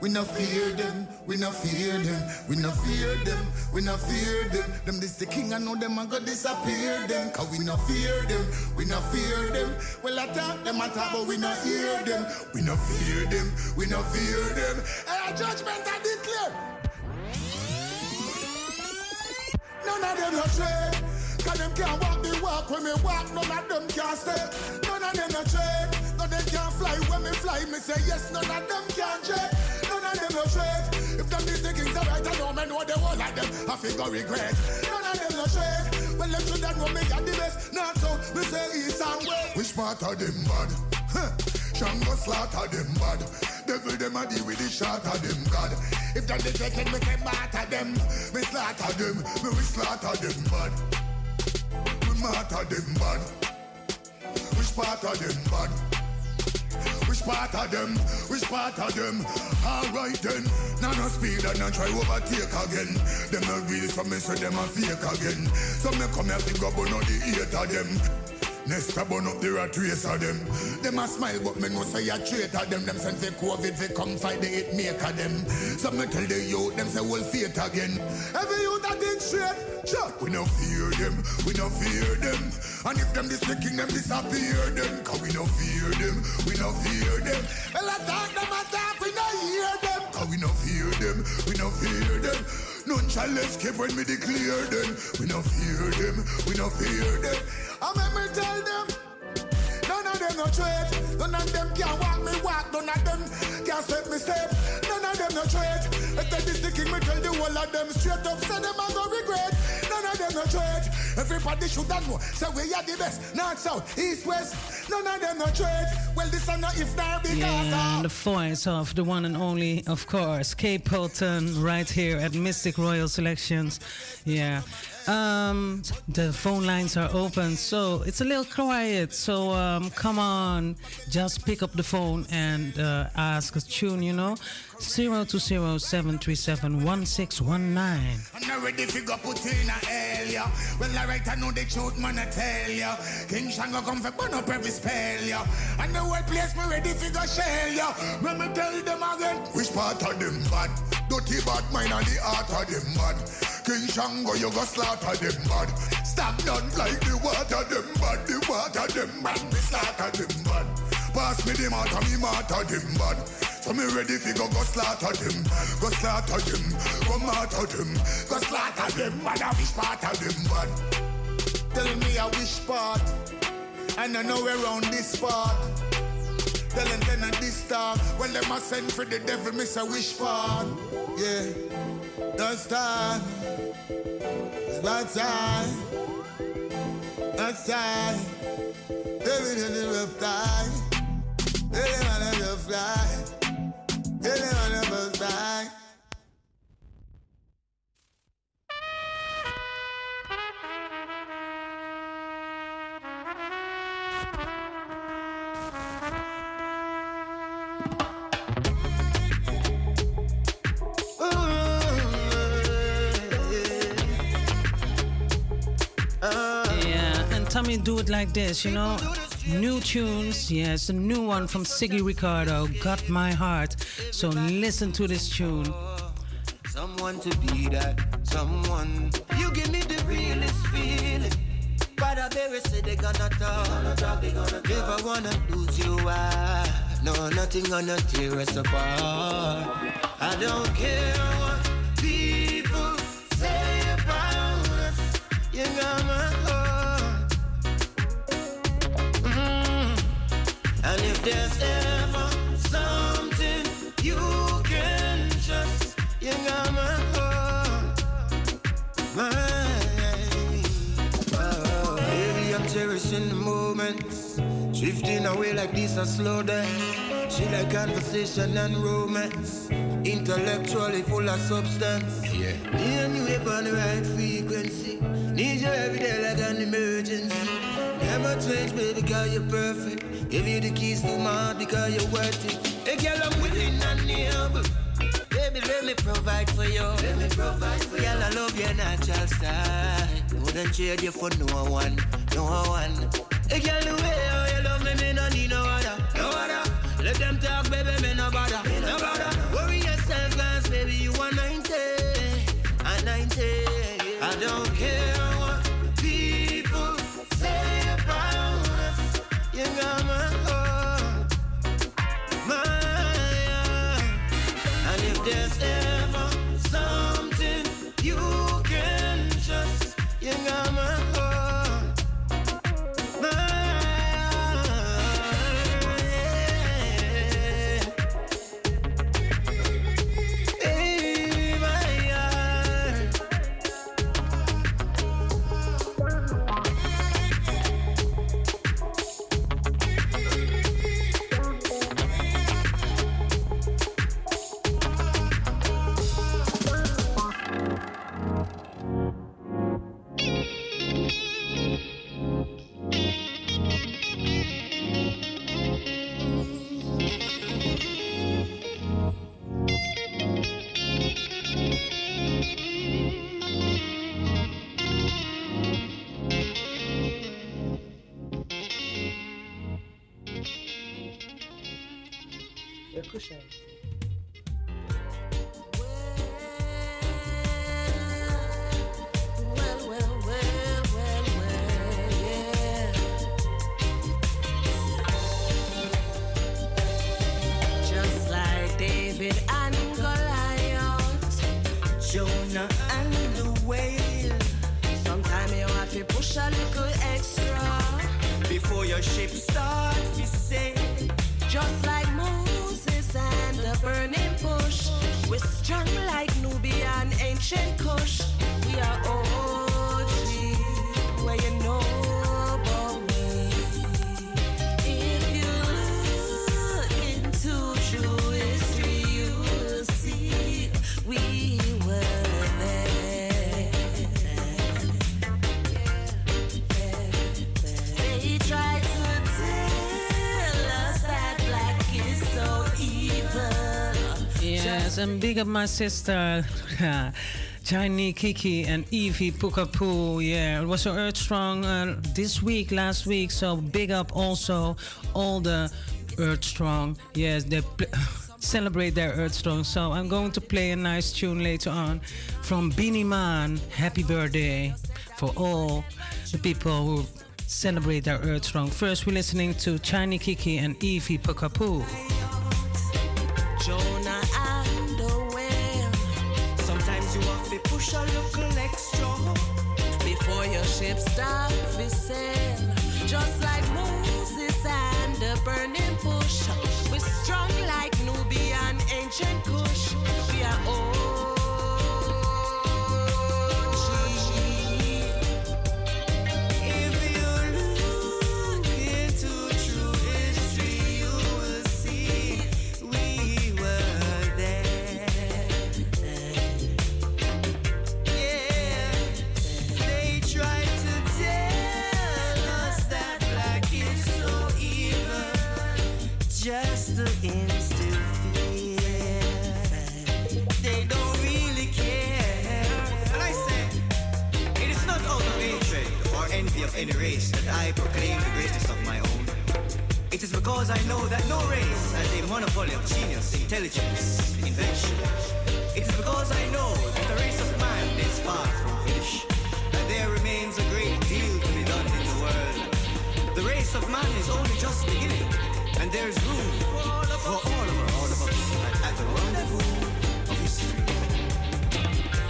S14: We
S3: no fear them. We no fear them. We no fear them. We no fear them. Them this the king. I know them. I go disappear them. Cause we no fear them. We no fear them. Well, I talk them. I talk, but we no hear them. We no fear them. We no fear them. And a judgment I declare. None of them no trade. Cause them can't walk the walk when me walk. None of them can't stay. None of them no trade. None of them can fly when me fly. Me say yes. None of them can't trade. Them no trade. If them these are right, I know know the whole of them. I figure regret. None of them no trade. Well, the best. Not so. Me say east and west. Which part of them bad? Shango slaughter them bad. Devil them a deal with the shot of them God. If them martyr them, slaughter them, we slaughter them bad. We them bad. Which part of them bad? Which part of them? Which part of them? Alright then. Now no speed and not try overtake again. Them not real so me say them a fake again. So me come here to go burn out the eight of them. Next I burn up the rat race of them. Them a smile but me know say a traitor them. Them send for COVID fi come fight the hit maker them. So me tell the youth them say we'll fate again. Every youth that think straight. We no fear them, we no fear them. And if them this the disappear them. Cause we no fear them, we no fear them. Well I talk them a talk, we no hear them. Cause we no fear them, we no fear them. None shall escape when me declare them. We no fear them, we no fear them. I make me tell them. None of them no trade. None of them can walk me walk. None of them can step me step. Them no trade. If they the king, me tell the whole of them straight up. Say them a go regret. None of them no trade. Everybody should know. Say we are the best. North, south, east, west. None of them no trade. Well, this are not if not because
S6: Yeah, the voice of the one and only, of course, Capleton, right here at Mistic Royal Selections. Yeah. Um, the phone lines are open, so it's a little quiet. So um, come on, just pick up the phone and uh, ask a tune, you know. 020-737-1619.
S3: I'm not ready to go put in a hell, yeah. Well, alright, I know the truth, man, I tell ya. King Shango come for burn up every spell, yeah. And the whole place me ready to go shell, yeah. Let me tell them again, which part of them bad? Dirty bad mind and the heart of them bad. King Shango, you go slaughter them bad. Stagnant like the water, them bad. The water, them bad. Me slaughter them bad. Pass me the matter, me matter them bad. So me ready fi go go slaughter them, go slaughter them, go martyr them, go slaughter them, man a which part of them bad. Tell me a which part, and I know around this part. Tell them then at this time, when them a send for the devil, miss a wish part. Yeah, that's time, about time, that's time. Tell me the fly, tell them I never fly. Tell them I never
S6: do it like this, you know. New tunes, yes, a new one from Siggy Ricardo, Got My Heart. So listen to this tune.
S5: Someone to be that someone. You give me the realest feeling. Brother Berry said they gonna talk. If I wanna lose you, I no nothing gonna tear us apart. I don't care what people say about us. You got my And if there's Drifting away like this, I slow down. She like conversation and romance. Intellectually full of substance. Yeah. Me you up on the right frequency. Need you every day like an emergency. Never change, baby, because you're perfect. Give you the keys to my heart because you're worth it. Hey, girl, I'm willing and able. Baby, let me provide for you. Let me provide for you. Girl, I love your natural style. Wouldn't trade you for no one, no one. Hey, girl, the way how you love me, me no need no other, no other. Let them talk, baby, me no bother,
S6: big up my sister, Johnny Kiki and Evie Pukapu. Yeah, it was so Earth Strong uh, this week, last week. So big up also all the Earth Strong. Yes, they celebrate their Earth Strong. So I'm going to play a nice tune later on from Beenie Man. Happy birthday for all the people who celebrate their Earth Strong. First, we're listening to Chiny Kiki and Evie Pukapu.
S14: Your ship start. Just like Moses and the burning
S16: any race that I proclaim the greatness of my own. It is because I know that no race has a monopoly of genius, intelligence, invention. It is because I know that the race of man is far from finished, that there remains a great deal to be done in the world. The race of man is only just beginning, and there is room for all of us, all of us at, the rendezvous of history.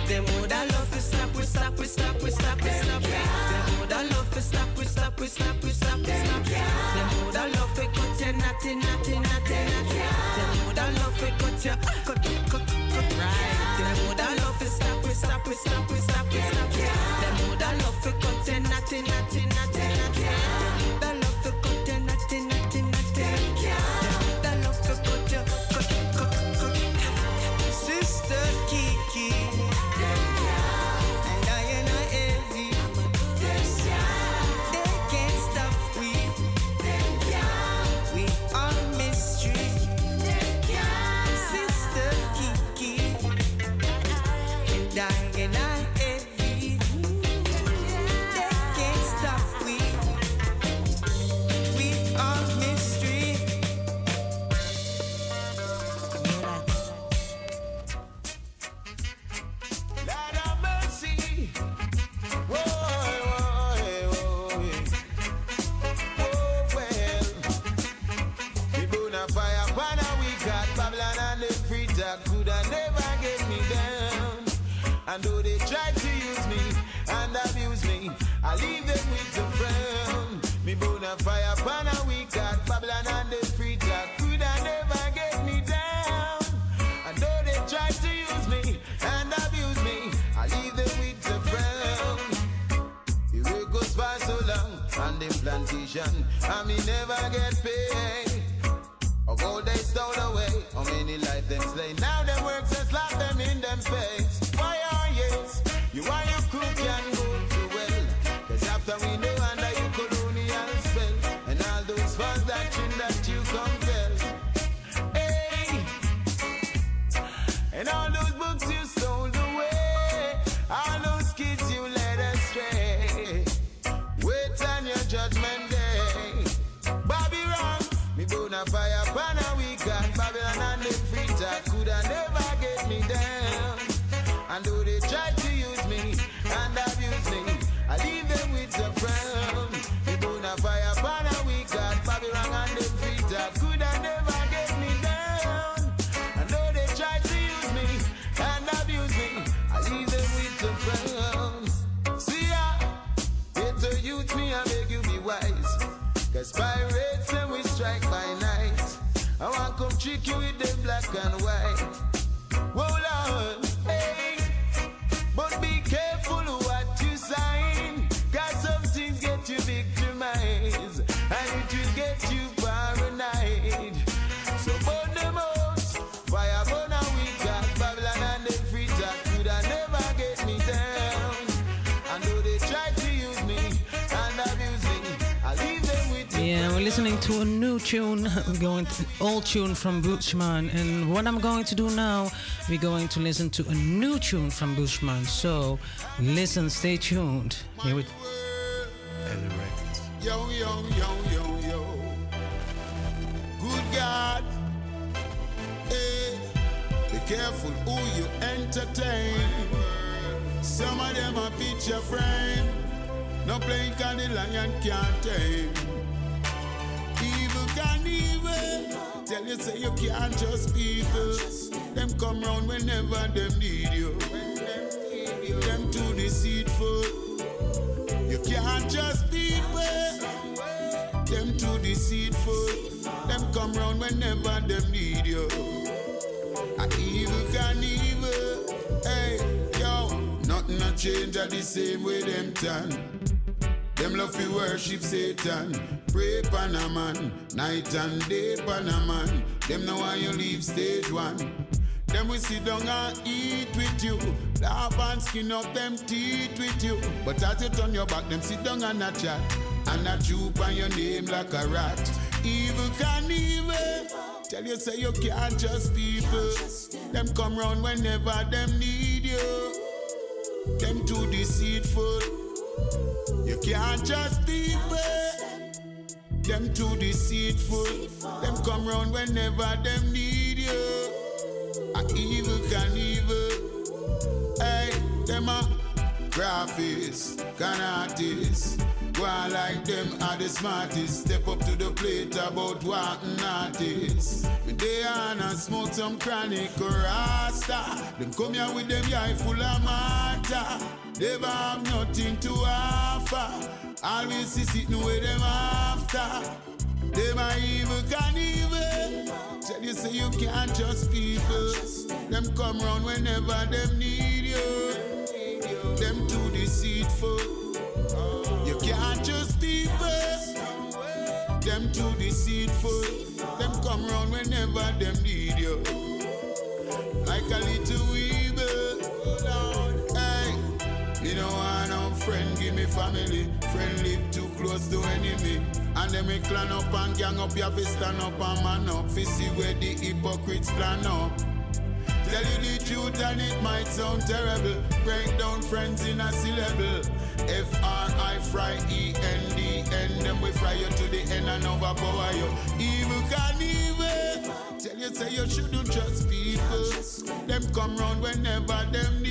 S14: Them would I love to stop, we stop, we stop, we stop, we stop. Them I love to stop, we stop, we stop, we stop, we stop. Them would I love to cut you, natty, natty, natty, natty. Them would I love to cut you, cut, cut, cut, right. Them would I love to stop, we stop, we stop, we stop, we stop. Them would I love to cut natty, natty, natty.
S6: Going to old tune from Bushman, and what I'm going to do now, we're going to listen to a new tune from Bushman. So listen, stay tuned. Here we
S17: the same way them turn. Them love to worship Satan. Pray pan a man, night and day pan a man. Them know why you leave stage one. Them we sit down and eat with you. Laugh and skin up them teeth with you. But as you turn your back, them sit down and a chat. And a juke on your name like a rat. Evil can evil. Tell you say you can't trust people. Them come round whenever them need you. Them too deceitful. You can't trust people. Them too deceitful. Them come round whenever them need you. A evil can evil. Hey, them a graphics, can artists. On like them are the smartest. Step up to the plate about wanting artists. Me they on and smoke some chronic rasta. Them come here with them eye full of matter. Never have nothing to offer. Always see sitting with them after. Them are evil can evil. Tell you say you can't trust people. Them come round whenever them need you. Them too deceitful. You can't just trust people. Them too deceitful. Them come round whenever them need you. Like a little evil. Hey, you know I no friend give me family. Friend live too close to enemy. And then we clan up and gang up, you have to stand up and man up. Fi see where the hypocrites plan up. Tell you the truth and it might sound terrible. Break down friends in a syllable. F-R-I fry E-N-D-N. Them we fry you to the end and overpower you. Evil can evil. Tell you say you shouldn't trust people. Them come round whenever them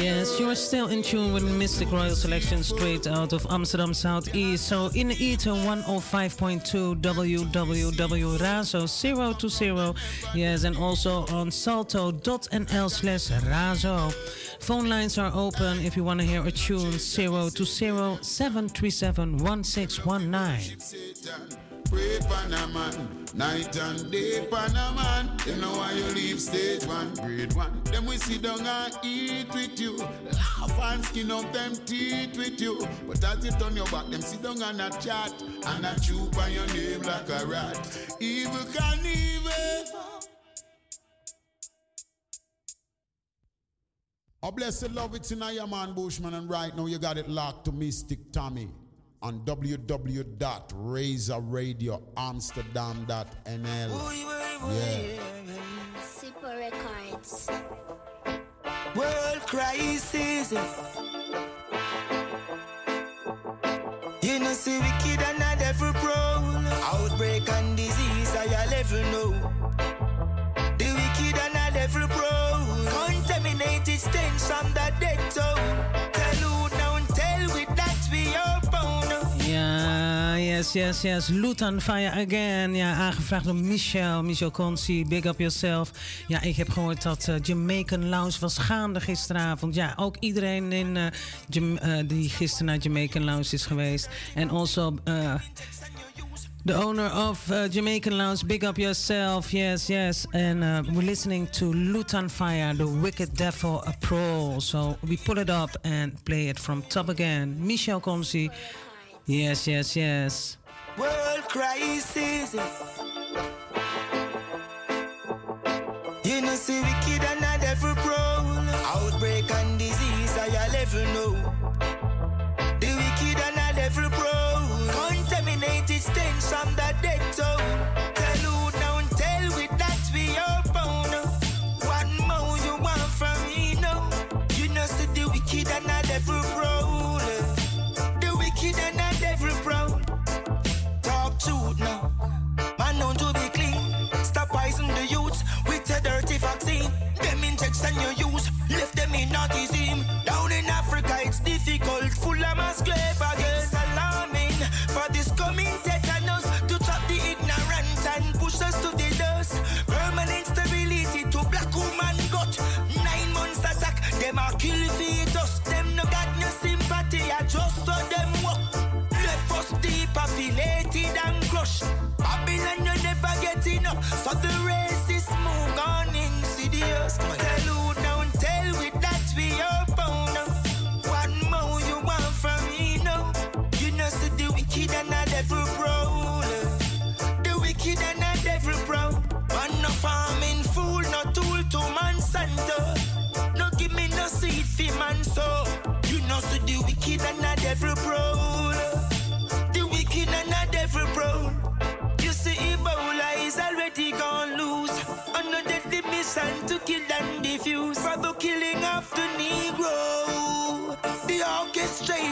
S6: Yes, you're still in tune with Mistic Royal Selection straight out of Amsterdam Southeast. So in ether 105.2 www Razo 020. Yes, and also on salto.nl slash Razo. Phone lines are open if you want to hear a tune 020 737 1619.
S3: Pray Panaman, night and day Panaman. You know why you leave stage one, grade one. Then we sit down and eat with you. Laugh and skin up them teeth with you. But as you turn your back, them sit down and a chat. And a chew on your name like a rat. Evil can evil. Oh, blessed love, it's in your man Bushman, and right now you got it locked to Mistic Tommy on www.razoradioamsterdam.nl. Yeah.
S18: Super Records.
S5: World crisis. You know, see wicked and not every prone. Outbreak and disease, I level know. The wicked and not every prone. Contaminated stench from the dead zone.
S6: Yes, yes, yes. Loot on Fire Again. Ja, aangevraagd door Michel. Michel Consi, Big Up Yourself. Ja, ik heb gehoord dat eh, Jamaican Lounge was gaande gisteravond. Ja, ook iedereen in, eh, eh, die gisteren naar Jamaican Lounge is geweest. En also... The owner of Jamaican Lounge, big up yourself, yes, yes. And we're listening to Lutan Fire, The Wicked Devil a Pro. So we pull it up and play it from top again. Michel Comsi, yes, yes, yes.
S5: World crisis.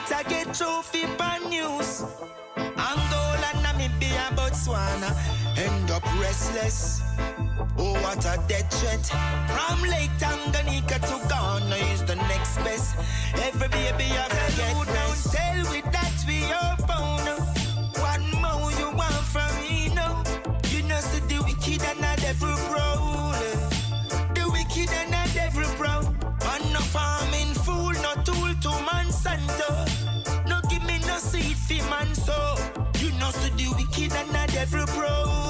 S5: Orchestrator get trophy pan news. Angola, Namibia, Botswana end up restless. Oh, what a death threat. From Lake Tanganyika to Ghana is the next best. Every baby to get. Tell with that we are bound. Wicked and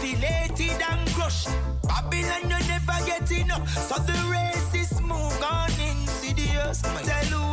S5: depopulated and crushed. Babylon, you never get enough. So the race is move on insidious. Tell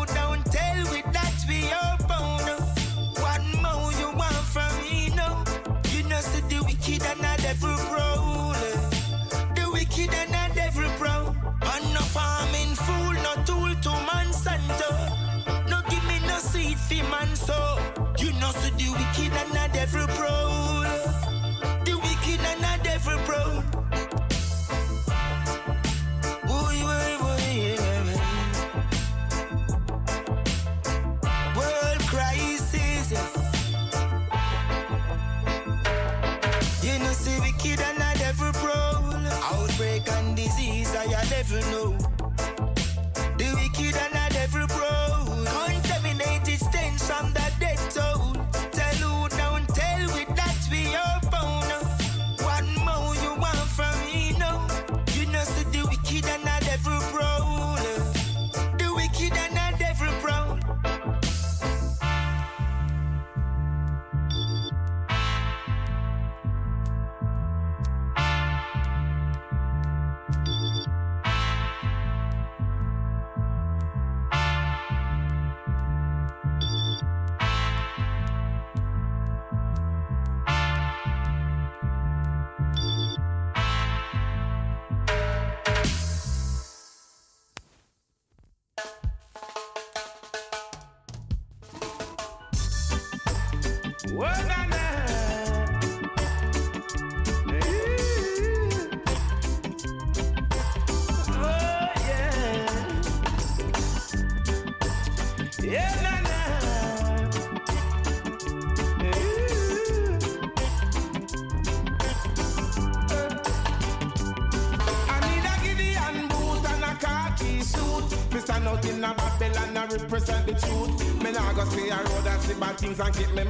S5: and
S10: keep me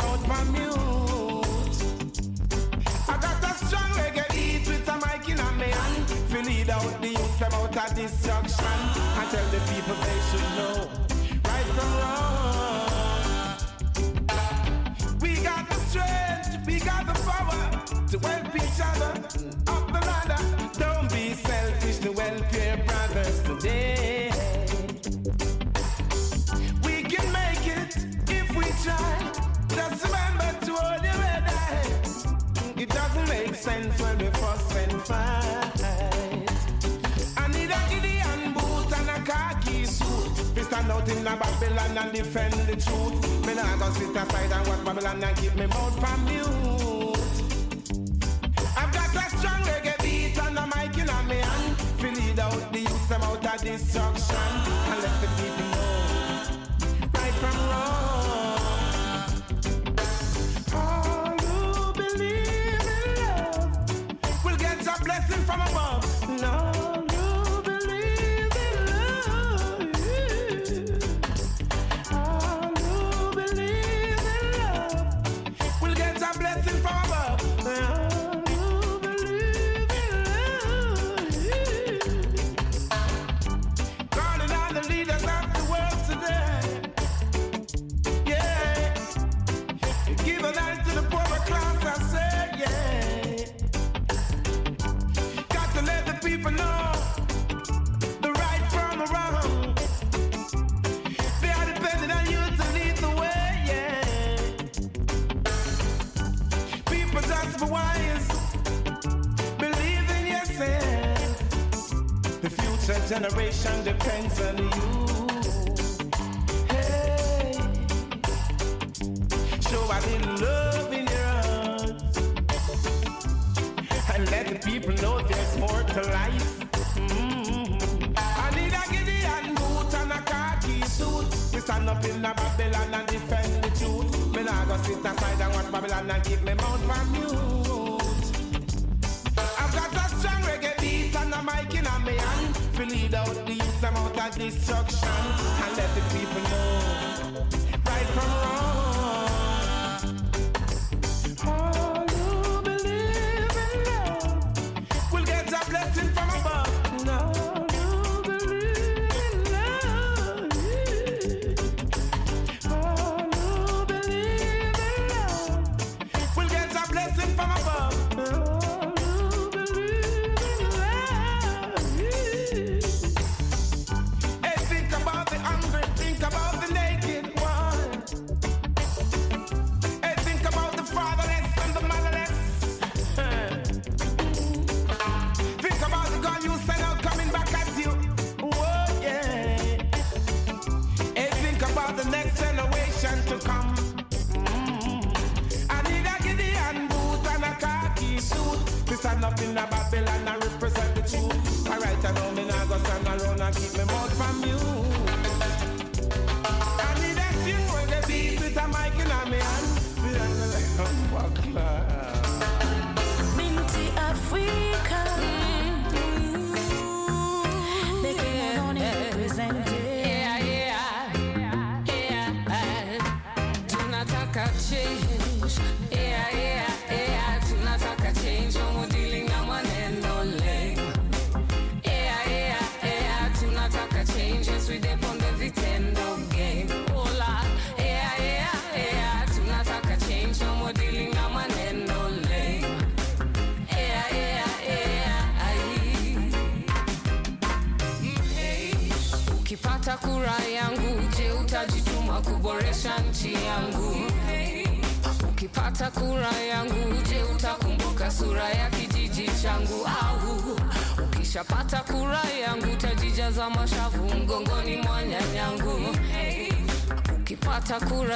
S19: Sakura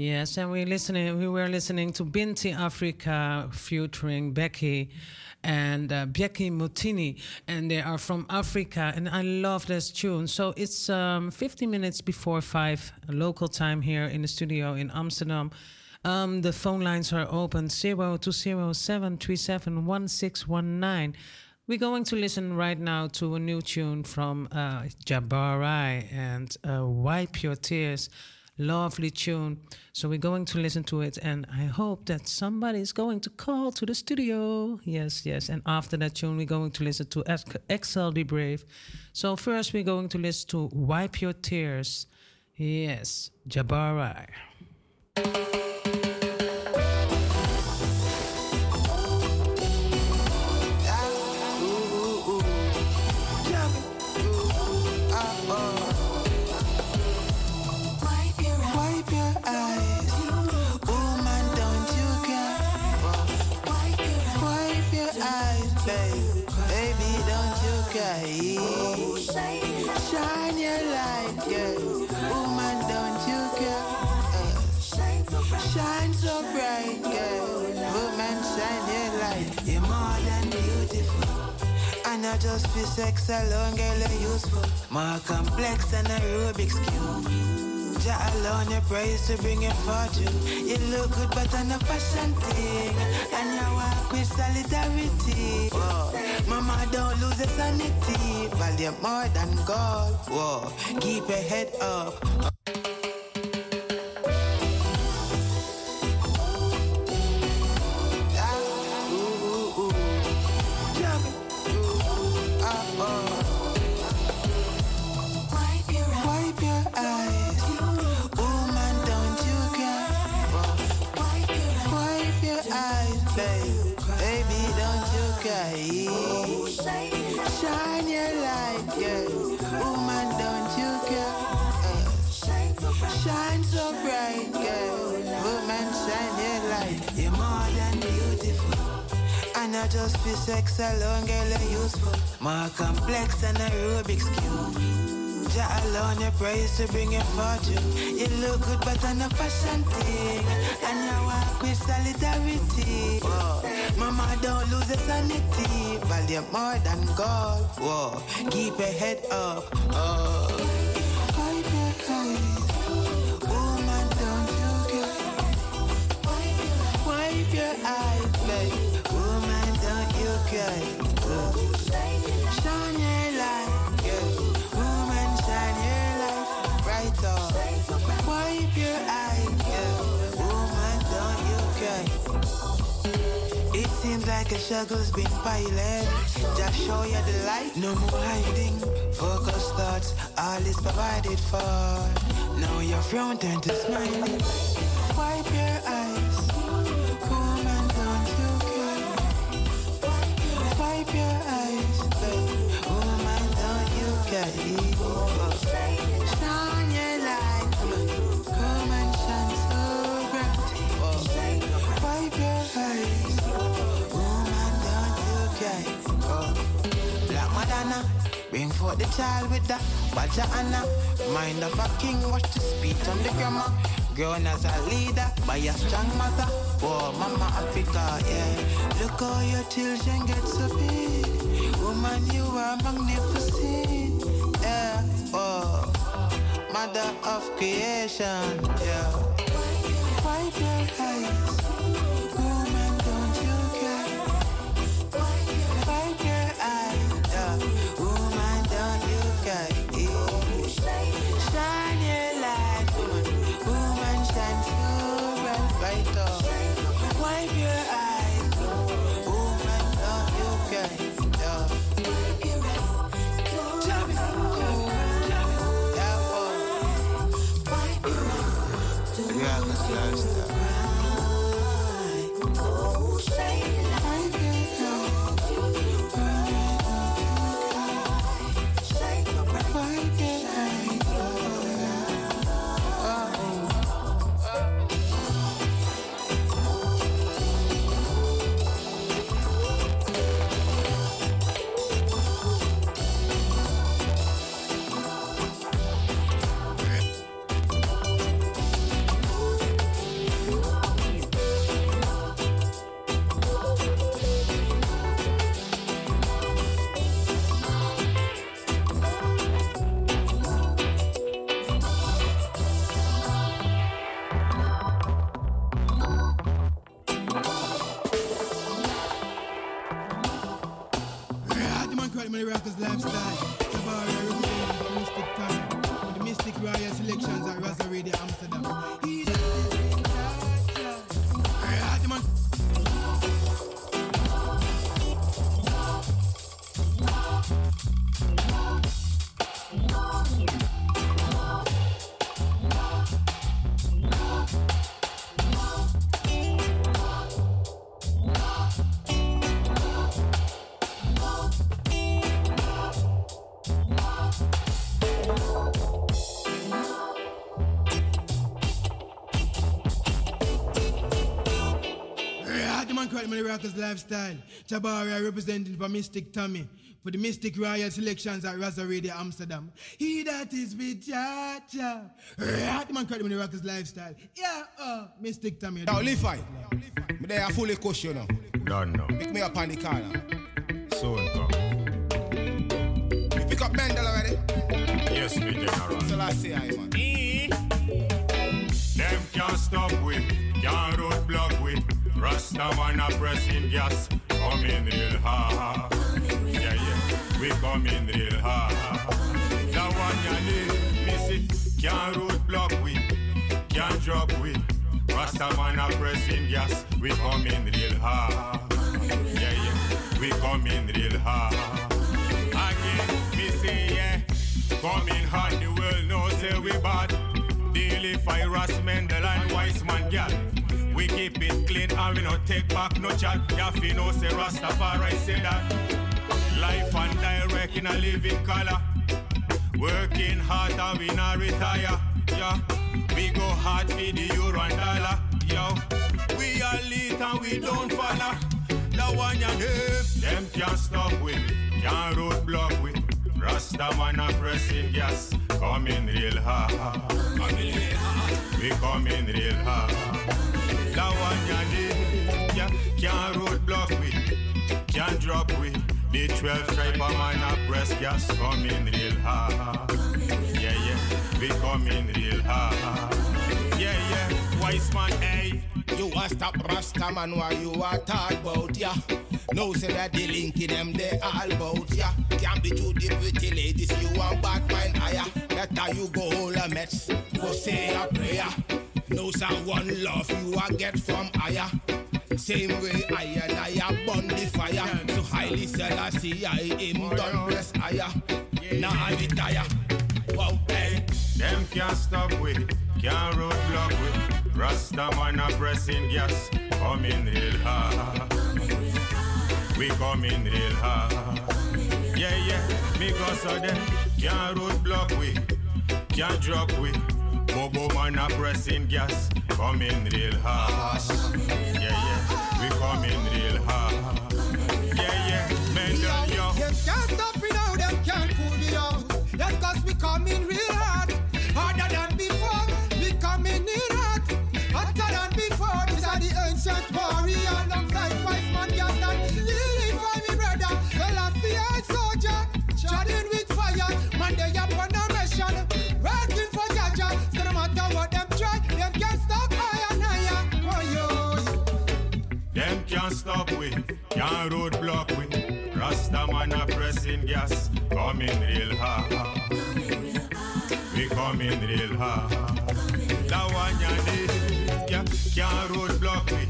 S19: Yes,
S20: and we
S6: listening. We were listening to Binti Africa featuring Becky and uh, Becky Mutini, and they are from Africa. And I love this tune. So it's um, 50 minutes before five local time here in the studio in Amsterdam. Um, the phone lines are open zero two zero seven three seven one six one nine. We're going to listen right now to a new tune from uh, Jabari and uh, Wipe Your Tears lovely tune. So we're going to listen to it, and I hope that somebody is going to call to the studio. Yes, yes. And after that tune, we're going to listen to Excel Be Brave. So first, we're going to listen to Wipe Your Tears. Yes, Jabari.
S7: Just feel sex alone, girl, you're useful. More complex than a Rubik's Cube. Ja alone, your praise to bring your fortune. You look good, but on a fashion thing. And you walk with solidarity. Whoa. Mama, don't lose your sanity. Value more than gold. Whoa. Keep your head up. So bright, girl. Woman, shine your light. You're more than beautiful. And I just feel sex alone, girl, you're useful. More complex than a Rubik's Cube. Ja alone, your praise to bring your fortune. You look good, but on a fashion thing. And you walk with solidarity. Whoa. Mama, don't lose your sanity. Value more than gold. Whoa. Keep your head up. Oh. Your eyes, babe. Woman, don't you cry. Shine your light, yeah. Woman, shine your light right on. Wipe your eyes, yeah. Woman, don't you cry. It seems like a struggle's been piling. Just show you the light, no more hiding. Focus thoughts, all is provided for. Now your front turn to smiling. Wipe your eyes. The child with Anna. Mind of a king, watch the speech on the grammar. As a leader by a strong mother. Oh, Mama Africa, yeah. Look how your children get so big. Woman, you are magnificent. Yeah, oh. Mother of creation, yeah. Wipe your eyes. Lifestyle.
S21: Jabari representing for Mistic Tommy. For the Mistic Royal selections at Razo Radio Amsterdam. He that is with Cha Cha. Yeah, the man called me the Rockers lifestyle. Yeah, uh, Mistic Tommy.
S3: Now, Levi, me there fully question now.
S22: Done now.
S3: Pick me up on the corner.
S22: Soon come.
S3: You pick up Mendel already?
S22: Yes, me general.
S3: So let's see, I man.
S22: Them can't stop we, can't roadblock we. Rasta man a pressing gas, coming real hard. Yeah, yeah, we coming real hard. That one you need, me see, can't roadblock we, can't drop we. Rasta man a pressing gas, we coming real hard. Yeah, yeah, we coming real hard. Again, me yeah, coming hard, the world knows say we bad. Daily fire Mendel and wise man gal. We keep it clean and we no take back no chat. Yafi no say Rastafari say that. Life and direct in a living color. Working hard and we not retire. Yeah, we go hard for the euro and dollar. Yo, we are late and we don't follow. The one you name, them can't stop we, can't roadblock we. Rasta man a pressing gas, coming real hard. Coming real hard. We coming real hard. The one ya yeah, can't roadblock we, can't drop we. The 12 stripe a man a press gas, coming real hard. Yeah, yeah, we coming real hard. Yeah, yeah, wise man, hey.
S3: You a stop Rasta man while you a talk about ya. No say that the link in them they all about ya. Can't be too deep with the ladies, you want bad mind higher. Better you go hold a mess, go say a prayer. No say one love you I get from higher. Same way I and I burn the fire. So highly Selassie I him done press higher. Now I retire. Wow, hey.
S22: Them can't stop we, can't roadblock we. Rasta man a pressing gas, coming real hard. We coming real hard. Yeah, yeah, me go so them can't roadblock we, can't drop we. Bobo man a pressing gas, coming real hard. Yeah, yeah, we coming real hard. Yeah, yeah, Mendel, yo.
S21: Them can't stop me now, them can't cool me out. That's cause we coming real hard. Can't stop
S22: we, can't roadblock we. Rasta man a pressing gas, coming real hard. We coming real hard. That one ya need, yeah, can't roadblock we,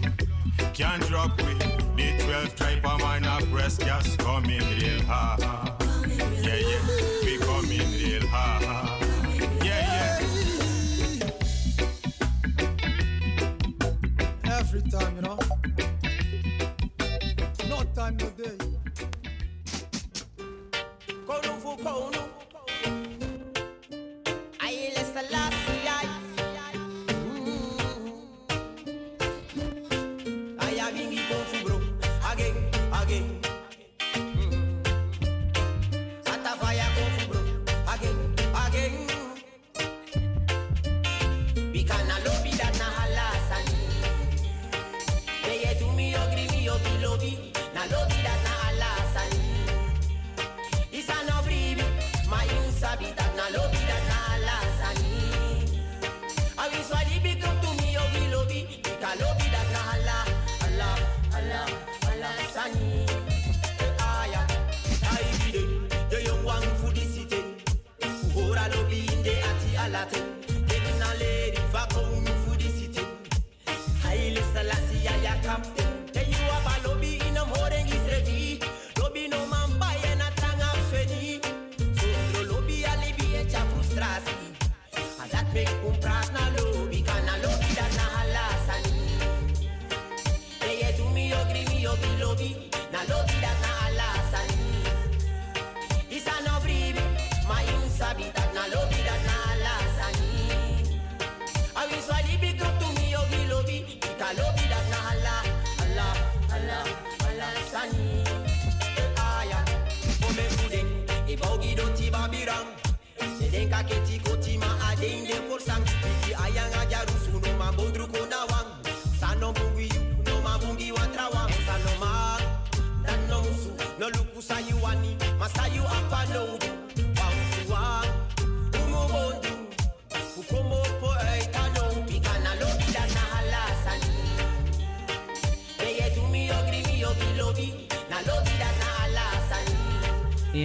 S22: can't drop we. The 12 tribe man a press gas, coming real hard.
S5: Kono Getting a lady, on for the city. Haile Selassie, I am captain.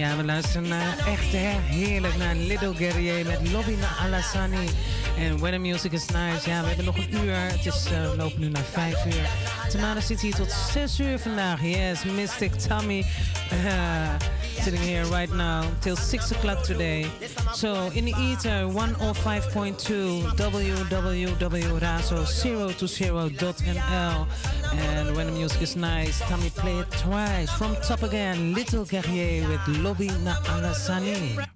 S6: Ja, we luisteren echt heerlijk naar Little Guerrier met Lobina Alassani. En When the Music is Nice. Ja, we hebben nog een uur. Het is, uh, lopen nu naar vijf uur. Tamara zit hier tot zes uur vandaag. Yes, Mystic Tommy. Eh, sitting here right now till six o'clock today. So in ether 105.2 www.razo020.nl. and when the music is nice, Tommy play it twice. From top again, Little Guerrier with Lobby na
S5: Alasani.